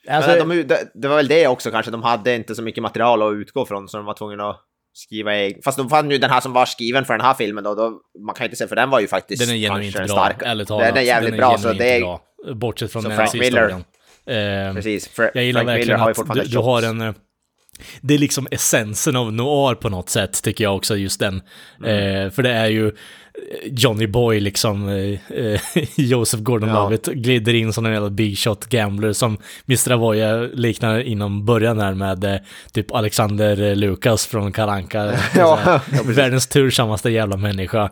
Alltså, de, det, det var väl det också kanske, de hade inte så mycket material att utgå från så de var tvungna att skriva egen. Fast de fann ju den här som var skriven för den här filmen då, då man kan ju inte säga för den var ju faktiskt Den är genuint bra, stark. ärligt talat. Den är jävligt bra, så det är... bra. Bortsett från så den Frank historien. Eh, Precis, Fra- Jag gillar Frank Miller har ju fortfarande du, du har en... Det är liksom essensen av noir på något sätt, tycker jag också, just den. Mm. Eh, för det är ju eh, Johnny Boy, liksom, eh, eh, Joseph Gordon-Levitt, glider in som en jävla big shot gambler som Mr. Avoya liknar inom början här med eh, typ Alexander Lukas från Kalanka. Ja, Världens tursammaste jävla människa.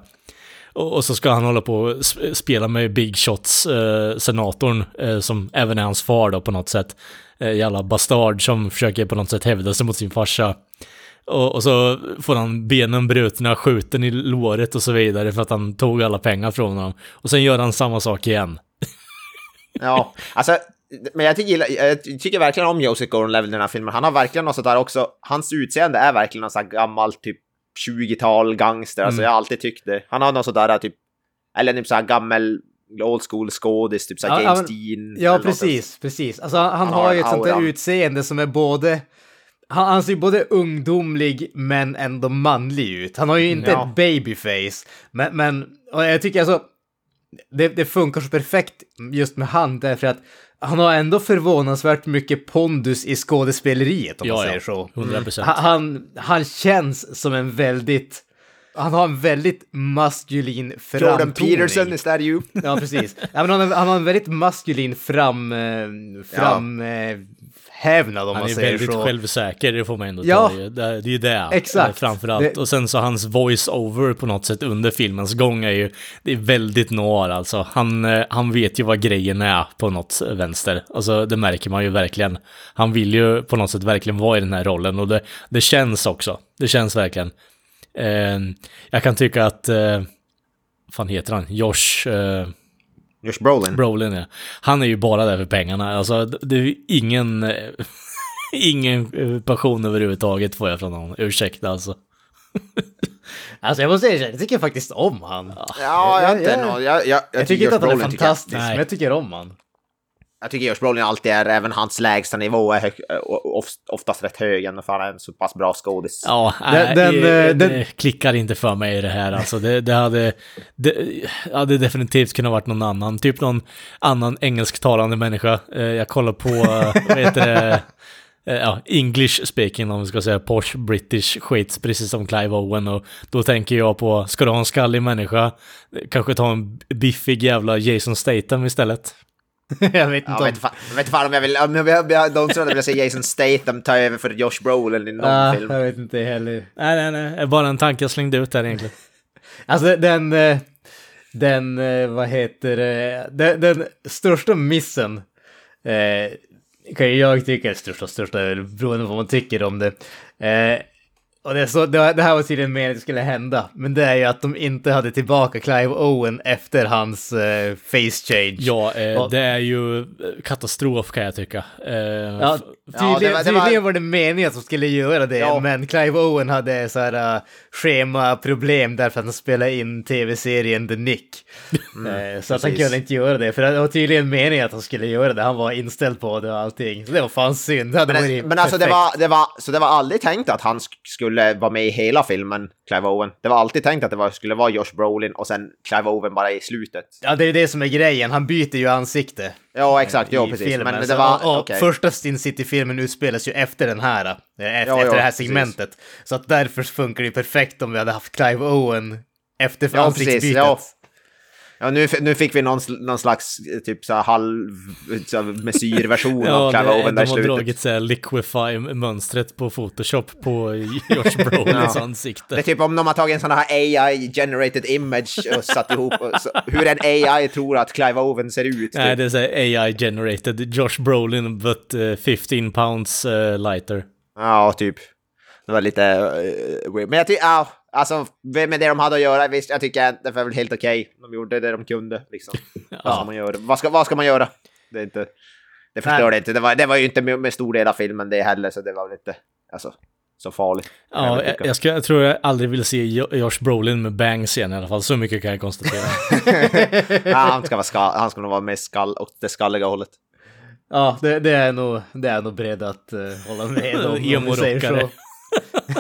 Och, så ska han hålla på och sp- spela med Big Shots, eh, senatorn, eh, som även är hans far då på något sätt. Eh, jävla bastard som försöker på något sätt hävda sig mot sin farsa. Och, och så får han benen brutna, skjuten i låret och så vidare för att han tog alla pengar från honom. Och sen gör han samma sak igen. Ja, alltså, men jag tycker, jag tycker verkligen om Joseph Gordon-Levitt i den här filmen. Han har verkligen något sånt där också, hans utseende är verkligen någon sån här gammal typ 20-tal gangster, alltså Mm. jag har alltid tyckt det. Han har något sånt där typ, eller typ så här gammal old school skådis, typ så här Ja, James Dean. Ja, eller något precis, precis. Alltså han, han har ju ett sånt där utseende som är både... Han, han ser ju både ungdomlig men ändå manlig ut. Han har ju inte Ja. ett babyface. Men, men och jag tycker alltså... Det, det funkar så perfekt just med han därför att han har ändå förvånansvärt mycket pondus i skådespeleriet om man Ja, säger ja. så. 100%. Han, han, han känns som en väldigt... Han har en väldigt maskulin sånt. Jordan framtoning. Peterson, is that you? Ja, precis. Ja, men han, har, han har en väldigt maskulin fram, eh, fram eh, hävnad om Han man är säger väldigt så. självsäker, det får man ändå Ja. ta det. Är det är ju det, Exakt. framförallt. Det- Och sen så hans voice-over på något sätt under filmens gång är ju, det är väldigt noir alltså. Han, eh, han vet ju vad grejen är på något vänster. Alltså det märker man ju verkligen. Han vill ju på något sätt verkligen vara i den här rollen och det, det känns också. Det känns verkligen. Eh, jag kan tycka att, eh, fan heter han? Josh... Eh, Josh Brolin. Brolin ja. Han är ju bara där för pengarna. Alltså det är ju ingen, eh, ingen passion överhuvudtaget får jag från honom. Ursäkta alltså. Alltså jag måste säga, jag tycker faktiskt om han. Ja, jag, jag, jag, jag, Jag tycker inte att han är fantastisk, men jag tycker om han. Jag tycker Josh Brolin alltid är, även hans lägsta nivå är hög, of, oftast rätt hög ändå för han är en så pass bra skådis. Ja, Den- den, den, det, eh, det den- klickar inte för mig i det här alltså. Det, det hade, det hade definitivt kunnat varit någon annan. Typ någon annan engelsktalande människa. Eh, Jag kollar på, eh, vad heter det? Eh, Ja, English speaking om vi ska säga posh British skit, precis som Clive Owen och då tänker jag på, ska du ha en skallig människa? Eh, Kanske ta en biffig jävla Jason Statham istället. jag vet inte Jag om... vet inte fan- jag vet fan om jag vill, om jag, jag, jag, de som hade velat se Jason Statham ta över för Josh Brolin i någon Ah, film. jag vet inte heller. Nej, nej, nej, bara en tanke jag slängde ut där egentligen. Alltså den, eh, den, eh, vad heter det, den, den största missen, eh, kan ju jag tycka är största, största, beroende på vad man tycker om det. Eh, och det, så, det, det här var tydligen meningen att det skulle hända, men det är ju att de inte hade tillbaka Clive Owen efter hans eh, face change. Ja, eh, Ja. det är ju katastrof kan jag tycka. Eh, Ja, tydligen, det var- det var- tydligen var det meningen att de skulle göra det, Ja. men Clive Owen hade så här uh, schemaproblem därför att han spelade in tv-serien The Nick. Eh, så att han Mm, kunde inte göra det, för det var tydligen meningen att han skulle göra det, han var inställd på det och allting. Så det var fan synd, det hade Men, varit men alltså det var, det var, så det var aldrig tänkt att han sk- skulle vara med i hela filmen, Clive Owen. Det var alltid tänkt att det var, skulle vara Josh Brolin och sen Clive Owen bara i slutet. Ja, det är det som är grejen, han byter ju ansikte. Ja, exakt, ja i precis. filmen. Men det var, och, och okej. Första Sin City-filmen utspelas ju efter den här, eh, efter, Ja, ja, det här precis. segmentet. Så att därför funkar det ju perfekt om vi hade haft Clive Owen efter Ja, ansiktsbytet. precis, ja. Ja, nu, nu fick vi någon, någon slags eh, typ så här halv mesyrversion Ja, av de där i har slutet. dragit så här liquify-mönstret på Photoshop på Josh Brolins Ja. ansikte. Det är typ om de har tagit en sån här AI-generated image och satt ihop och så, hur en AI tror att Clive ser ut. Nej, typ. det är så här AI-generated Josh Brolin but eh, 15 pounds eh, lighter. Ja, typ. Det var lite uh, weird. Men jag tycker, ja, alltså med det de hade att göra, visst, jag tycker att det var väl helt okej. De gjorde det de kunde, liksom. Vad, ska man göra? Vad, ska, vad ska man göra? Det är inte... Det förstörde inte. Det var, det var ju inte med, med stor del av filmen det heller, så det var väl inte alltså, så farligt. Ja, jag, jag, ska, jag tror jag aldrig vill se Jo- Josh Brolin med bangs igen i alla fall. Så mycket kan jag konstatera. ja, han, ska vara skall, han ska nog vara med skall, åt det skalliga hållet. Ja, det, det, är nog, det är nog beredd att uh, hålla med om. Emo-rockare.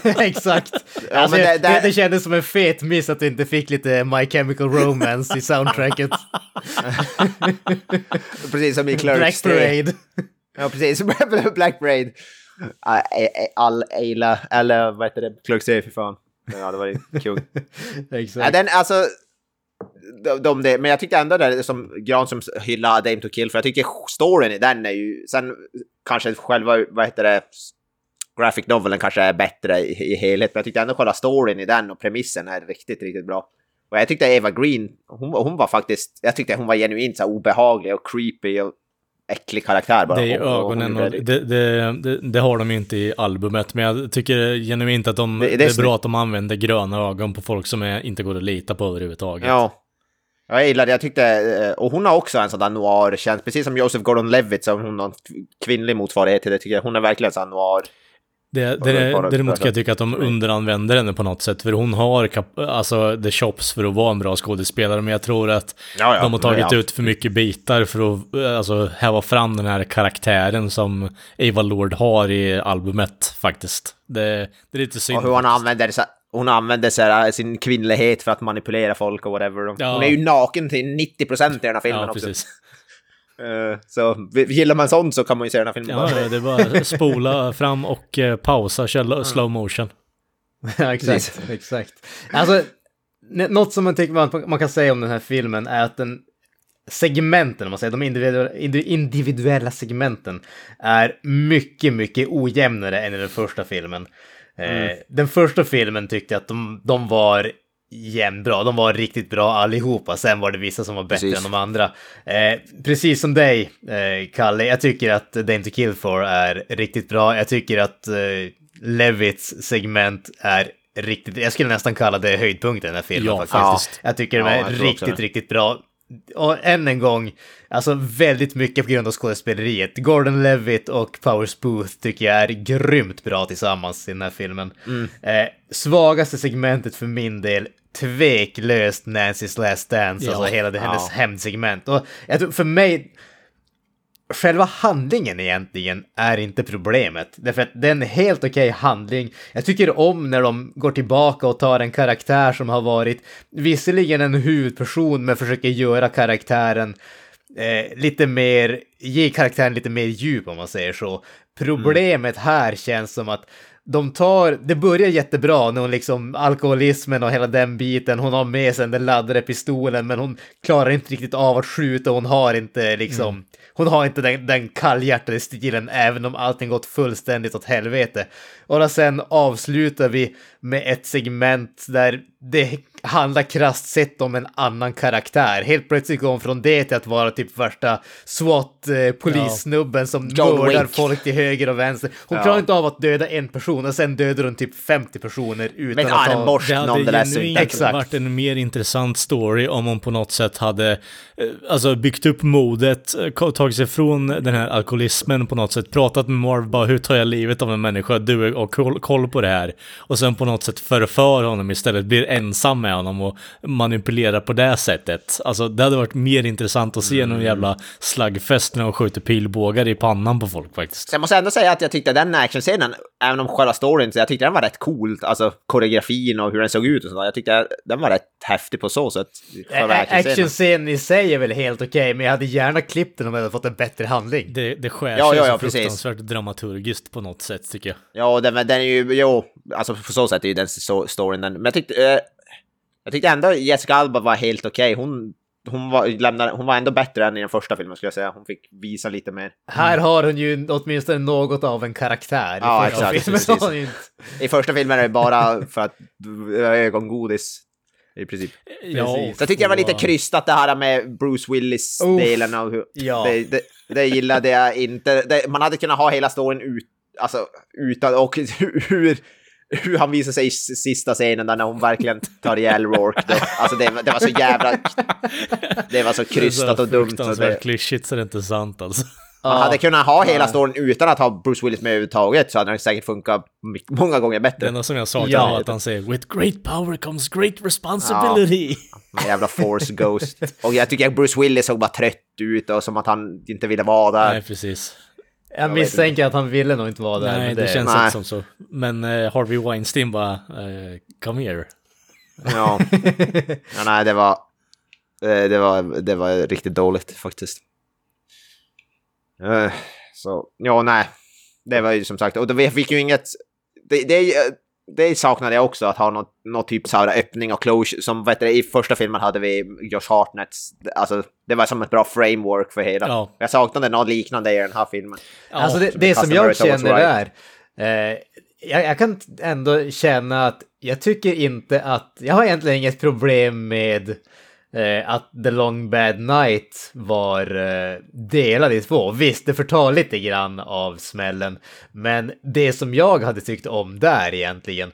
Exakt. Ja, alltså, men det, det- det, kändes som en fet miss att du inte fick lite My Chemical Romance i soundtracket. Precis som i Black Clerks 3. Parade. Ja, precis. Black Parade. All Eila, eller vad heter det? Clerks 3, för fan. Ja, det var ju. Ja, Exakt. den, alltså, de, de, det, men jag tyckte ändå det är som Gran som hyllar Dame to Kill, för jag tycker storyn i den är ju, sen kanske själva, vad heter det, graphic novelen kanske är bättre i, i helhet, men jag tyckte ändå själva storyn i den och premissen är riktigt, riktigt bra. Och jag tyckte Eva Green, hon, hon var faktiskt, jag tyckte hon var genuint så obehaglig och creepy och äcklig karaktär bara. Det är Och- och ögonen gjorde och det- det, det, det, har de ju inte i albumet. Men jag tycker genuint att de, Det- är är bra att de använder gröna ögon på folk som är, inte går att lita på överhuvudtaget. Ja. Jag gillade, jag tyckte, eh, och hon har också en sån där noir-känsla, precis som Joseph Gordon-Levitt, som hon har en kvinnlig motsvarighet till det, tycker jag. Hon är verkligen sån noir. Det, det, det däremot kan jag tycka att de underanvänder henne på något sätt, för hon har kap- alltså, the chops för att vara en bra skådespelare, men jag tror att Ja, ja, de har tagit ja. ut för mycket bitar för att alltså, häva fram den här karaktären som Ava Lord har i albumet faktiskt. Det, det är lite synd. Och hur hon använder, så- hon använder så här, sin kvinnlighet för att manipulera folk och whatever. Ja. Hon är ju naken till 90% i den här filmen Ja, också. Eh, Så vi- gillar man sånt så kan man ju se den här filmen. Ja, det är bara att spola fram och eh, pausa, köra slow motion. Ja, exakt. exakt. Alltså, något som man tycker man, man kan säga om den här filmen är att den segmenten, om man säger, de individuella, indi- individuella segmenten är mycket, mycket ojämnare än i den första filmen. Eh, den första filmen tyckte jag att de, de var jämnbra, de var riktigt bra allihopa, sen var det vissa som var bättre Precis. än de andra. Eh, precis som dig, eh, Kalle, jag tycker att Dame to Kill For är riktigt bra, jag tycker att eh, Levitts segment är riktigt, jag skulle nästan kalla det höjdpunkten i den här filmen Ja, faktiskt. faktiskt. Jag tycker de Ja, är också riktigt, det. riktigt bra. Och än en gång, alltså väldigt mycket på grund av skådespeleriet. Gordon Levitt och Powers Booth tycker jag är grymt bra tillsammans i den här filmen. Mm. Eh, svagaste segmentet för min del, tveklöst Nancy's Last Dance, Ja. alltså hela det, hennes Ja. hämndsegment. Och jag tror, för mig, själva handlingen egentligen är inte problemet. Därför att det är en helt okej handling. Jag tycker om när de går tillbaka och tar en karaktär som har varit visserligen en huvudperson men försöker göra karaktären eh, lite mer, ge karaktären lite mer djup om man säger så. Problemet här känns som att de tar, det börjar jättebra när hon liksom, alkoholismen och hela den biten, hon har med sig den laddade pistolen men hon klarar inte riktigt av att skjuta, hon har inte liksom, hon har inte den, den kallhjärtade stilen även om allting gått fullständigt åt helvete. Och då sen avslutar vi med ett segment där det handlar krasst sett om en annan karaktär. Helt plötsligt går hon från det till att vara typ värsta SWAT-polissnubben som John mördar Wick. folk till höger och vänster. Hon Ja. klarar inte av att döda en person och sen dödar hon typ 50 personer utan Med att ha... armborst Det hade genuint Exakt. varit en mer intressant story om hon på något sätt hade eh, alltså byggt upp modet, eh, tagit sig från den här alkoholismen på något sätt, pratat med Marv bara hur tar jag livet av en människa, du har koll, koll på det här. Och sen på något sätt förför honom istället, blir ensam med honom och manipulerar på det sättet. Alltså det hade varit mer intressant att se någon jävla slagfest när de skjuter pilbågar i pannan på folk faktiskt. Så jag måste ändå säga att jag tyckte den actionscenen, även om själva storyn, så jag tyckte den var rätt cool. Alltså koreografin och hur den såg ut och sådär. Jag tyckte den var rätt häftig på så sätt. actionscenen. I sig är väl helt okej, men jag hade gärna klippt den om jag hade fått en bättre handling. Det, det skär Ja, sig ja, så ja, precis. fruktansvärt dramaturgiskt på något sätt tycker jag. Ja, den, den är ju, jo, alltså på så sätt är ju den storyn den. Men jag tyckte, eh, jag tyckte ändå Jessica Alba var helt okej. Hon, hon, var, lämnade, hon var ändå bättre än i den första filmen skulle jag säga. Hon fick visa lite mer. Här har hon ju åtminstone något av en karaktär. I Ja, första exakt, filmen har hon inte. I första filmen är det bara för att ögongodis. I princip. Ja. Så jag tyckte jag var lite krystat det här med Bruce Willis-delen av hur... Ja. Det, det, det gillade jag inte. Det, man hade kunnat ha hela storyn ut, alltså, utan... Och hur, hur han visar sig i sista scenen där när hon verkligen tar ihjäl Rourke. Det, alltså det, var- det var så jävla... Det var så krystat och dumt. Så det, klyschigt så det är inte sant alltså. man hade kunnat ha hela storyn utan att ha Bruce Willis med överhuvudtaget så hade den säkert funkat många gånger Det bättre. enda som jag saknar Ja. var att han säger “With great power comes great responsibility”. En jävla force ghost. Och jag tycker att Bruce Willis såg bara trött ut och som att han inte ville vara där. Nej, precis. Jag misstänker att han ville nog inte vara där. Nej, men det, känns Nej. inte som så. Men eh, Harvey Weinstein bara eh, “Come here”. Ja. ja nej, det var, eh, det var... Det var riktigt dåligt faktiskt. Eh, Så, ja, nej. Det var ju som sagt, och det- vi fick ju inget... Det, det, det saknade jag också, att ha något, något typ här öppning och closure. Som vet du, i första filmen hade vi Josh Hartnets, alltså det var som ett bra framework för hela. Ja. Jag saknade något liknande i den här filmen. Alltså det, så det som jag känner always är, eh, jag, jag kan ändå känna att jag tycker inte att, jag har egentligen inget problem med eh, att The Long Bad Night var eh, delad i två. Visst, det förtar lite grann av smällen, men det som jag hade tyckt om där egentligen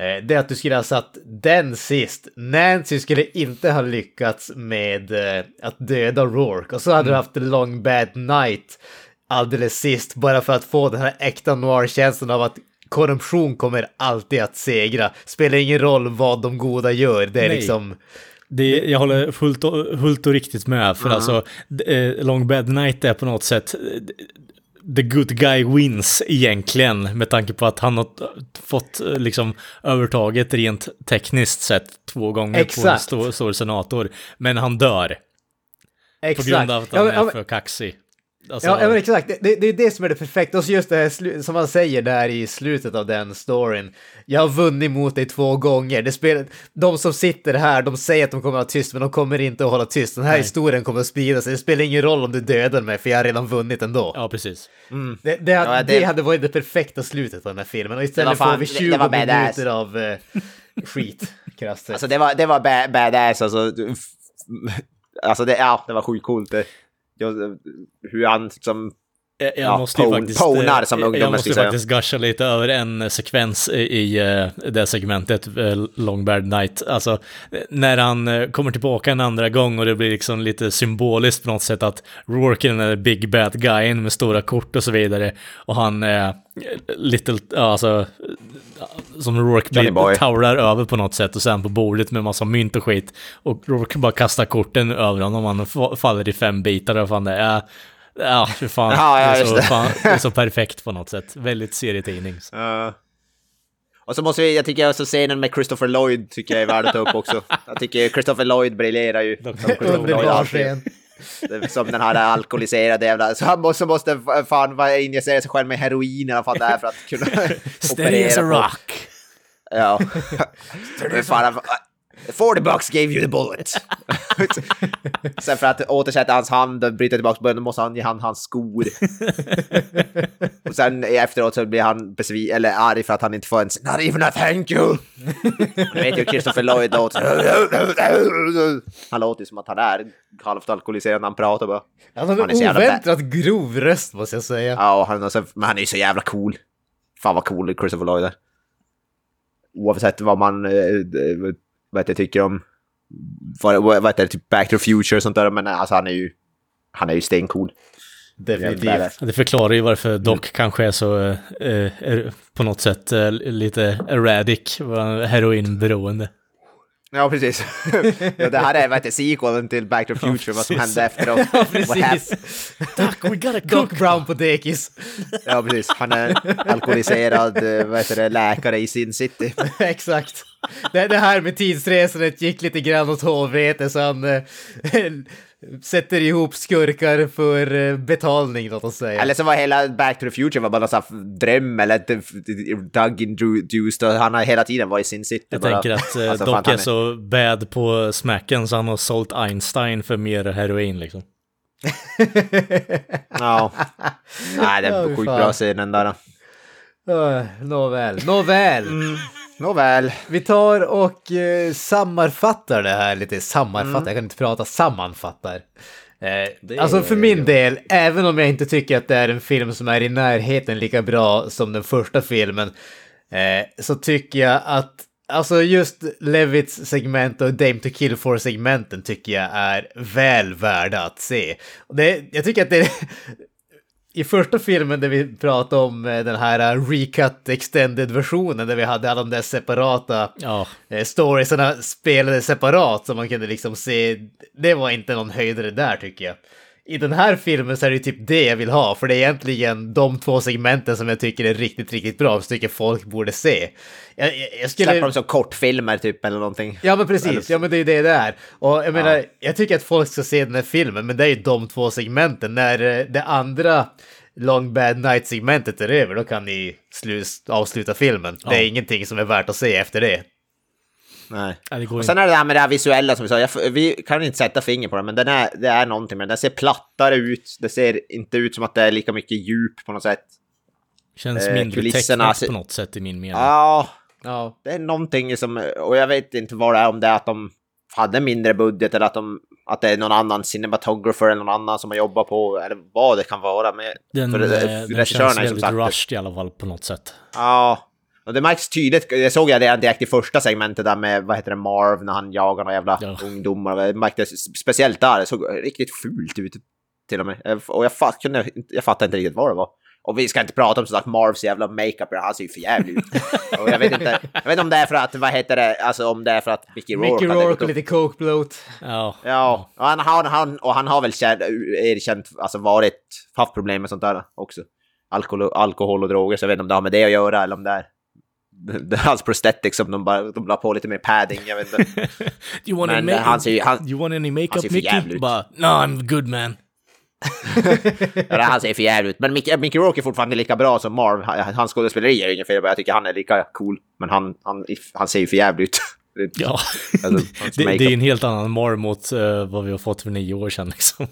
Eh, det är att du skulle ha satt den sist. Nancy skulle inte ha lyckats med att döda Rourke och så hade du haft The Long Bad Night alldeles sist bara för att få den här äkta noir-känslan av att korruption kommer alltid att segra. Spelar ingen roll vad de goda gör, det är Nej. liksom... Det, jag håller fullt och, fullt och riktigt med, för alltså eh, Long Bad Night är på något sätt the good guy wins egentligen, med tanke på att han har fått eh, liksom övertaget rent tekniskt sett två gånger på en Exakt. stor, stor senator. Men han dör på Exakt. grund av att Ja, han men- ja, är men- för kaxig. Alltså, Ja, ja, men exakt. Det, det, det är det som är det perfekta. Och så just det här som han säger där i slutet av den storyn. Jag har vunnit mot dig två gånger. Det spelar, de som sitter här, de säger att de kommer att vara tyst, men de kommer inte att hålla tyst. Den här Nej. historien kommer att sprida sig. Det spelar ingen roll om du dödar mig, för jag har redan vunnit ändå. ja, precis. Det, det, Ja, det... det- hade varit det perfekta slutet på den här filmen. Och istället fan- får vi det- 20 det var badass. minuter av eh, skit. krasst. Alltså det var, det var ba- badass alltså. Alltså det, ja, det var sjukt coolt. Det, jag- hur han liksom... Jag, jag Ja, måste pon- faktiskt, ponar eh, som jag ungdomar måste faktiskt gusha lite över en sekvens i, eh, det segmentet, eh, Long Bad Night. Alltså, eh, när han eh, kommer tillbaka en andra gång och det blir liksom lite symboliskt på något sätt att Rourke är den där big bad guyen med stora kort och så vidare. Och han, eh, little, alltså, eh, som Rourke blir, taular över på något sätt och sen på bordet med massa mynt och skit. Och Rourke bara kastar korten över honom och han fa- faller i fem bitar och fan det är... Ja, för fan. Ja, ja, det, är så, det. fan det är så perfekt på något sätt. Väldigt serietidning. Uh, och så måste vi, jag tycker också scenen med Christopher Lloyd tycker jag är värd att ta upp också. Jag tycker Christopher Lloyd briljerar ju. Som Christopher Lloyd Underbar scen. Som den här alkoholiserade jävla... Så han måste, måste fan vara- injicera sig själv med heroin eller vad det är för att kunna Steady as a på- rock. Ja. Fan, 40 bucks gave you the bullet. Sen för att återsätta hans hand och bryta tillbaka början, då måste han ge han hans skor. och sen efteråt så blir han besvi eller arg för att han inte får en “Not even a thank you”. Du vet ju Christopher Lloyd låter. Han låter ju som att han är halvt alkoholiserad när han pratar bara. Han har en oväntat grov röst måste jag säga. Ja, och han så, men han är ju så jävla cool. Fan vad cool Christopher Lloyd är. Oavsett vad man eh, eh, vad heter, tycker om vad, vad heter, det, typ Back to the Future och sånt där, men alltså han är ju han är ju stencool. Definitivt. Det förklarar ju varför Doc kanske är så, eh, är på något sätt, eh, lite erratic, heroinberoende. Ja, precis. ja, det här är vad heter, sequelen till Back to the Future, vad som hände efteråt. Ja, precis. Doc, we gotta Doc Brown på dekis. Ja, precis. Han är alkoholiserad eh, vad heter det, läkare i Sin City. Exakt. Det, det här med tidsresandet gick lite grann åt helvete så han eh, sätter ihop skurkar för eh, betalning, låt oss säga. Eller så var hela Back to the Future var bara här dröm eller ett Doug induced och han har hela tiden varit i Sin City. Jag bara. tänker att eh, Alltså, Doc är så bad på smacken så han har sålt Einstein för mer heroin liksom. Ja. Nej, det är sjukt bra scen den där. Uh, nåväl, nåväl. Nåväl. Vi tar och eh, sammanfattar det här lite. Sammanfattar, jag kan inte prata, sammanfattar. Eh, alltså för min del, även om jag inte tycker att det är en film som är i närheten lika bra som den första filmen, eh, så tycker jag att Alltså just Levits segment och Dame to Kill for segmenten tycker jag är väl värda att se. Det, jag tycker att det i första filmen där vi pratade om eh, den här uh, recut extended-versionen där vi hade alla de där separata Ja, eh, storiesarna spelade separat så man kunde liksom se, det var inte någon höjdare där tycker jag. I den här filmen så är det ju typ det jag vill ha, för det är egentligen de två segmenten som jag tycker är riktigt, riktigt bra, som jag tycker folk borde se. Jag, jag, jag skulle... Släpper de som kortfilmer typ eller någonting. Ja men precis, ja men det är ju det det är. Och jag menar, jag tycker att folk ska se den här filmen, men det är ju de två segmenten. När eh, det andra Long Bad Night-segmentet är över, då kan ni slu- avsluta filmen. Det är ingenting som är värt att se efter det. Nej. Ja, det går Och sen är det här med det här visuella som vi sa, jag, vi kan inte sätta finger på det, men den är, det är någonting med den. Den ser plattare ut, det ser inte ut som att det är lika mycket djup på något sätt. Känns eh, mindre ser- på något sätt i min mening. Ja, Ja, det är någonting som, och jag vet inte vad det är, om det är att de hade mindre budget eller att, de, att det är någon annan cinematographer eller någon annan som har jobbat på, eller vad det kan vara. Men, Den, för, eh, den regissören känns väldigt sagt... rushed i alla fall på något sätt. Ja, Och det märks tydligt, det såg jag redan direkt i första segmentet där med, vad heter det, Marv när han jagar några jävla Ja. ungdomar. Det märktes speciellt där, det såg riktigt fult ut till och med. Och jag, fatt, kunde, inte- jag fattade inte riktigt vad det var. Och vi ska inte prata om sådär Marvs jävla makeup, han ser ju för jävlig ut. Och jag vet inte, jag vet inte om det är för att, vad heter det, alltså om det är för att Mickey Rourke Mickey Rourke och lite coke bloat. Ja. Ja, och han, han, han, och han har väl känt, erkänt, alltså varit, haft problem med sånt där också. Alkohol, alkohol och droger, så jag vet inte om det har med det att göra eller om det är hans prosthetics som de bara de la på lite mer padding, jag vet inte. You want, Men han ser ju, han, you want any makeup Mickey? jävlig ut. Bara, no I'm good man. ja, han ser för jävligt ut. Men Mickey, Mickey Rourke är fortfarande lika bra som Marv. Han- Hans skådespeleri är inget fel, jag tycker han är lika cool. Men han, han, han ser ju för jävligt ut. Ja, Alltså, det, det är en helt annan Mar mot eh, vad vi har fått för nio år sedan liksom.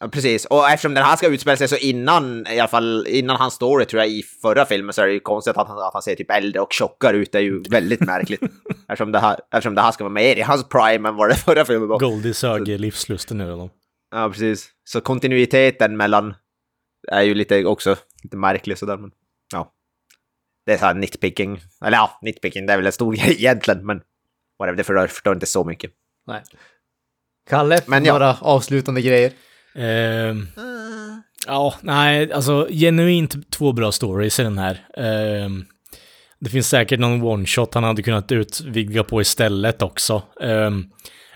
Ja, precis, och eftersom den här ska utspela sig så innan, i alla fall innan hans story tror jag i förra filmen så är det ju konstigt att han, att han ser typ äldre och tjockare ut. Det är ju väldigt märkligt. eftersom, det här, eftersom det här ska vara mer i hans prime än vad det förra filmen var. Goldie sög livslusten ur honom. Ja, precis. Så kontinuiteten mellan är ju lite också lite märklig sådär, men ja. Det är så här nitpicking. Eller ja, nitpicking, det är väl en stor grej egentligen, men whatever, det förstör, förstör inte så mycket. Nej. Kalle, Men ja. några avslutande grejer? Ehm, ja, nej, alltså genuint två bra stories i den här. Ehm, det finns säkert någon one-shot han hade kunnat utvidga på istället också. Ehm,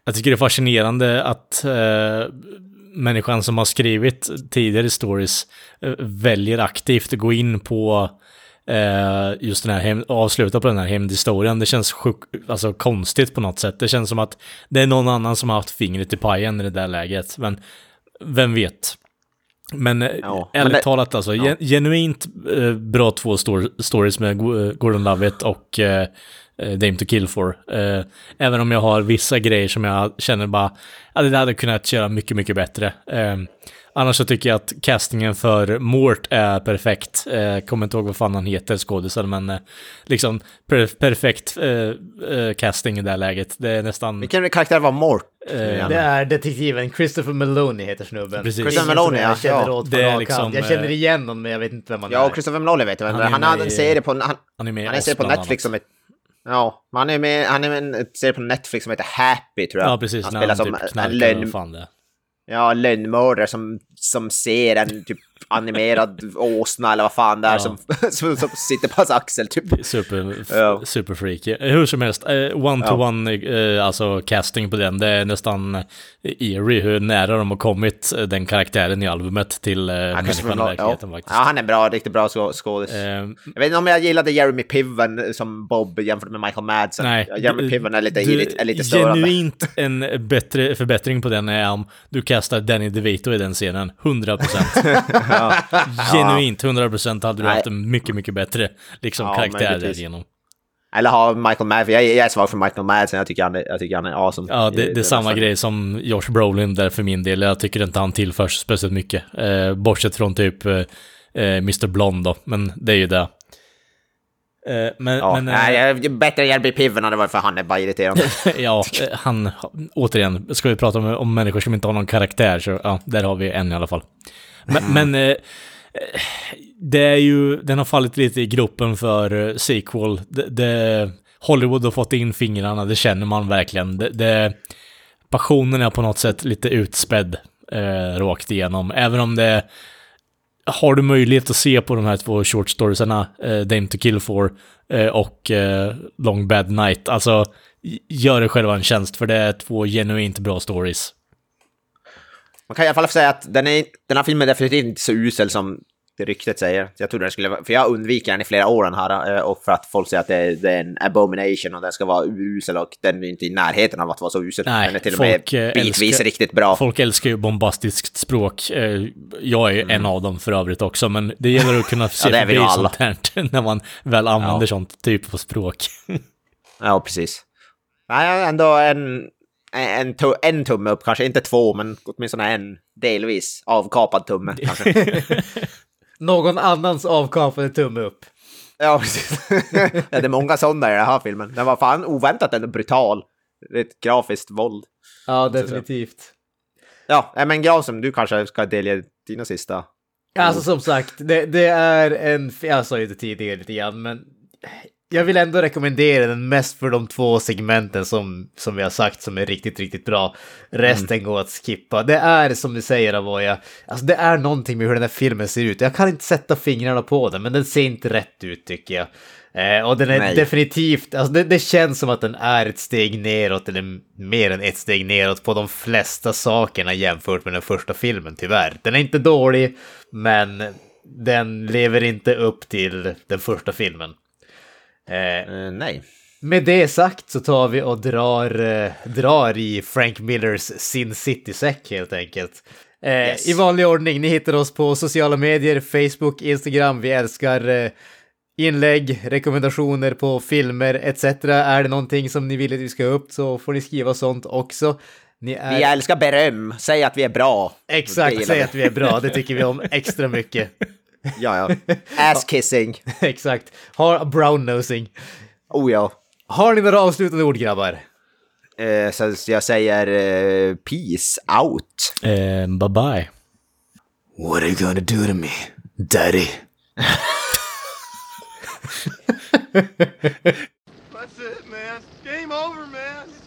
jag tycker det är fascinerande att eh, människan som har skrivit tidigare stories eh, väljer aktivt att gå in på eh, just den här hem, avsluta på den här hämndhistorien. Det känns sjuk, alltså konstigt på något sätt. Det känns som att det är någon annan som har haft fingret i pajen i det där läget. Men vem vet? Men eh, Ja, men ärligt det- talat alltså, gen- genuint eh, bra två stor- stories med eh, Gordon Lovett och eh, eh, Dame to Kill For. Eh, även om jag har vissa grejer som jag känner bara, ja det där hade kunnat köra mycket, mycket bättre. Eh, annars så tycker jag att castingen för Mort är perfekt. Eh, kommer inte ihåg vad fan han heter, skådisen, men eh, liksom per perfekt eh, eh, casting i det här läget. Det är nästan... Vilken karaktär var Mort? Eh, Det är detektiven Christopher Maloney heter snubben. Precis. Det Christopher som Maloney, jag ja. känner Ja, åt det är liksom. Jag känner eh, igen honom, men jag vet inte vem han Ja, är. och Christopher Nolan vet jag. Han Han, är han en i- serie på... Han, Han är med han är på Netflix som heter... Ja, han är med, han är med i en serie på Netflix som heter Happy, tror jag. Ja, precis. Han spelar han som typ en knarkar ja, lönnmördare som, som ser en typ animerad åsna eller vad fan det är Ja. som, som, som sitter på hans axel, typ. Super, Ja. superfreak. Eh, Hur som helst, eh, one-to-one, eh, alltså casting på den, det är nästan eerie hur nära de har kommit eh, den karaktären i albumet till Ja, människan i verkligheten ja. faktiskt. ja, han är bra, riktigt bra skå- skådis. Eh, Jag vet inte om jag gillade Jeremy Piven som Bob jämfört med Michael Madsen. nej, Ja, Jeremy du- Piven är lite, du- är lite störande. Genuint en bättre förbättring på den är om du kastar Danny DeVito i den scenen, 100%. Genuint, 100% hade du Nej. haft en mycket, mycket bättre liksom, Ja, karaktär därigenom. Eller ha Michael Madsen. Jag, jag är svag för Michael Madsen. Jag tycker han är, jag tycker han är awesome. Ja, det, det är samma grej som Josh Brolin där för min del. Jag tycker inte han tillförs speciellt mycket. Eh, bortsett från typ eh, eh, Mr. Blond då, men det är ju det. Eh, men, Ja, men, eh, nej, är bättre än Jeremy Piven hade varit för han är bara irriterande. ja, han, återigen, ska vi prata om, om människor som inte har någon karaktär så ja, där har vi en i alla fall. Men, men eh, det är ju, den har fallit lite i gropen för eh, sequel. Det, det, Hollywood har fått in fingrarna, det känner man verkligen. Det, det, passionen är på något sätt lite utspädd eh, rakt igenom. Även om det har du möjlighet att se på de här två short storiesarna, eh, Dame to Kill For eh, och eh, Long Bad Night, alltså gör det själva en tjänst för det är två genuint bra stories. Man kan i alla fall säga att den, är, den här filmen är definitivt inte så usel som det ryktet säger. Jag trodde den skulle för jag undviker den i flera år den här, eh, och för att folk säger att det är, det är en abomination och den ska vara urusel och den är inte i närheten av att vara så usel. Nej, den är till och folk, med eh, bitvis älskar- riktigt bra. Folk älskar ju bombastiskt språk. Eh, Jag är en av dem för övrigt också, men det gäller att kunna se vi förbi sånt här när man väl använder Ja. sånt typ av språk. Ja, precis. Nej, ändå en, en, tu- en tumme upp, kanske inte två, men åtminstone en delvis avkapad tumme. Någon annans avkapade tumme upp. Ja, precis. det är många sådana i den här filmen. Den var fan oväntat ändå brutal. Ett grafiskt våld. Ja, definitivt. Ja, men Granström, du kanske ska delge dina sista. Alltså som sagt, det, det är en... Jag sa ju det tidigare lite grann, men jag vill ändå rekommendera den mest för de två segmenten som, som vi har sagt som är riktigt, riktigt bra. Resten går att skippa. Det är som du säger Avoya, alltså det är någonting med hur den här filmen ser ut. Jag kan inte sätta fingrarna på den, men den ser inte rätt ut tycker jag. Eh, och den är Nej. definitivt, alltså det, det känns som att den är ett steg neråt, eller mer än ett steg neråt på de flesta sakerna jämfört med den första filmen, tyvärr. Den är inte dålig, men den lever inte upp till den första filmen. Eh, Eh, nej. med det sagt så tar vi och drar, eh, drar i Frank Millers Sin City-säck helt enkelt. Eh, Yes. I vanlig ordning, ni hittar oss på sociala medier, Facebook, Instagram. Vi älskar eh, inlägg, rekommendationer på filmer etc. Är det någonting som ni vill att vi ska upp så får ni skriva sånt också. Är... Vi älskar beröm. Säg att vi är bra. Exakt, säg att vi är bra. Det tycker vi om extra mycket. Ja, ja. Ass kissing. Exakt. Har brown nosing. Oh ja. Har ni några avslutande ord grabbar? Eh, så jag säger eh, peace out. Eh, bye bye. What are you gonna do to me, daddy? That's it, man. Game over, man.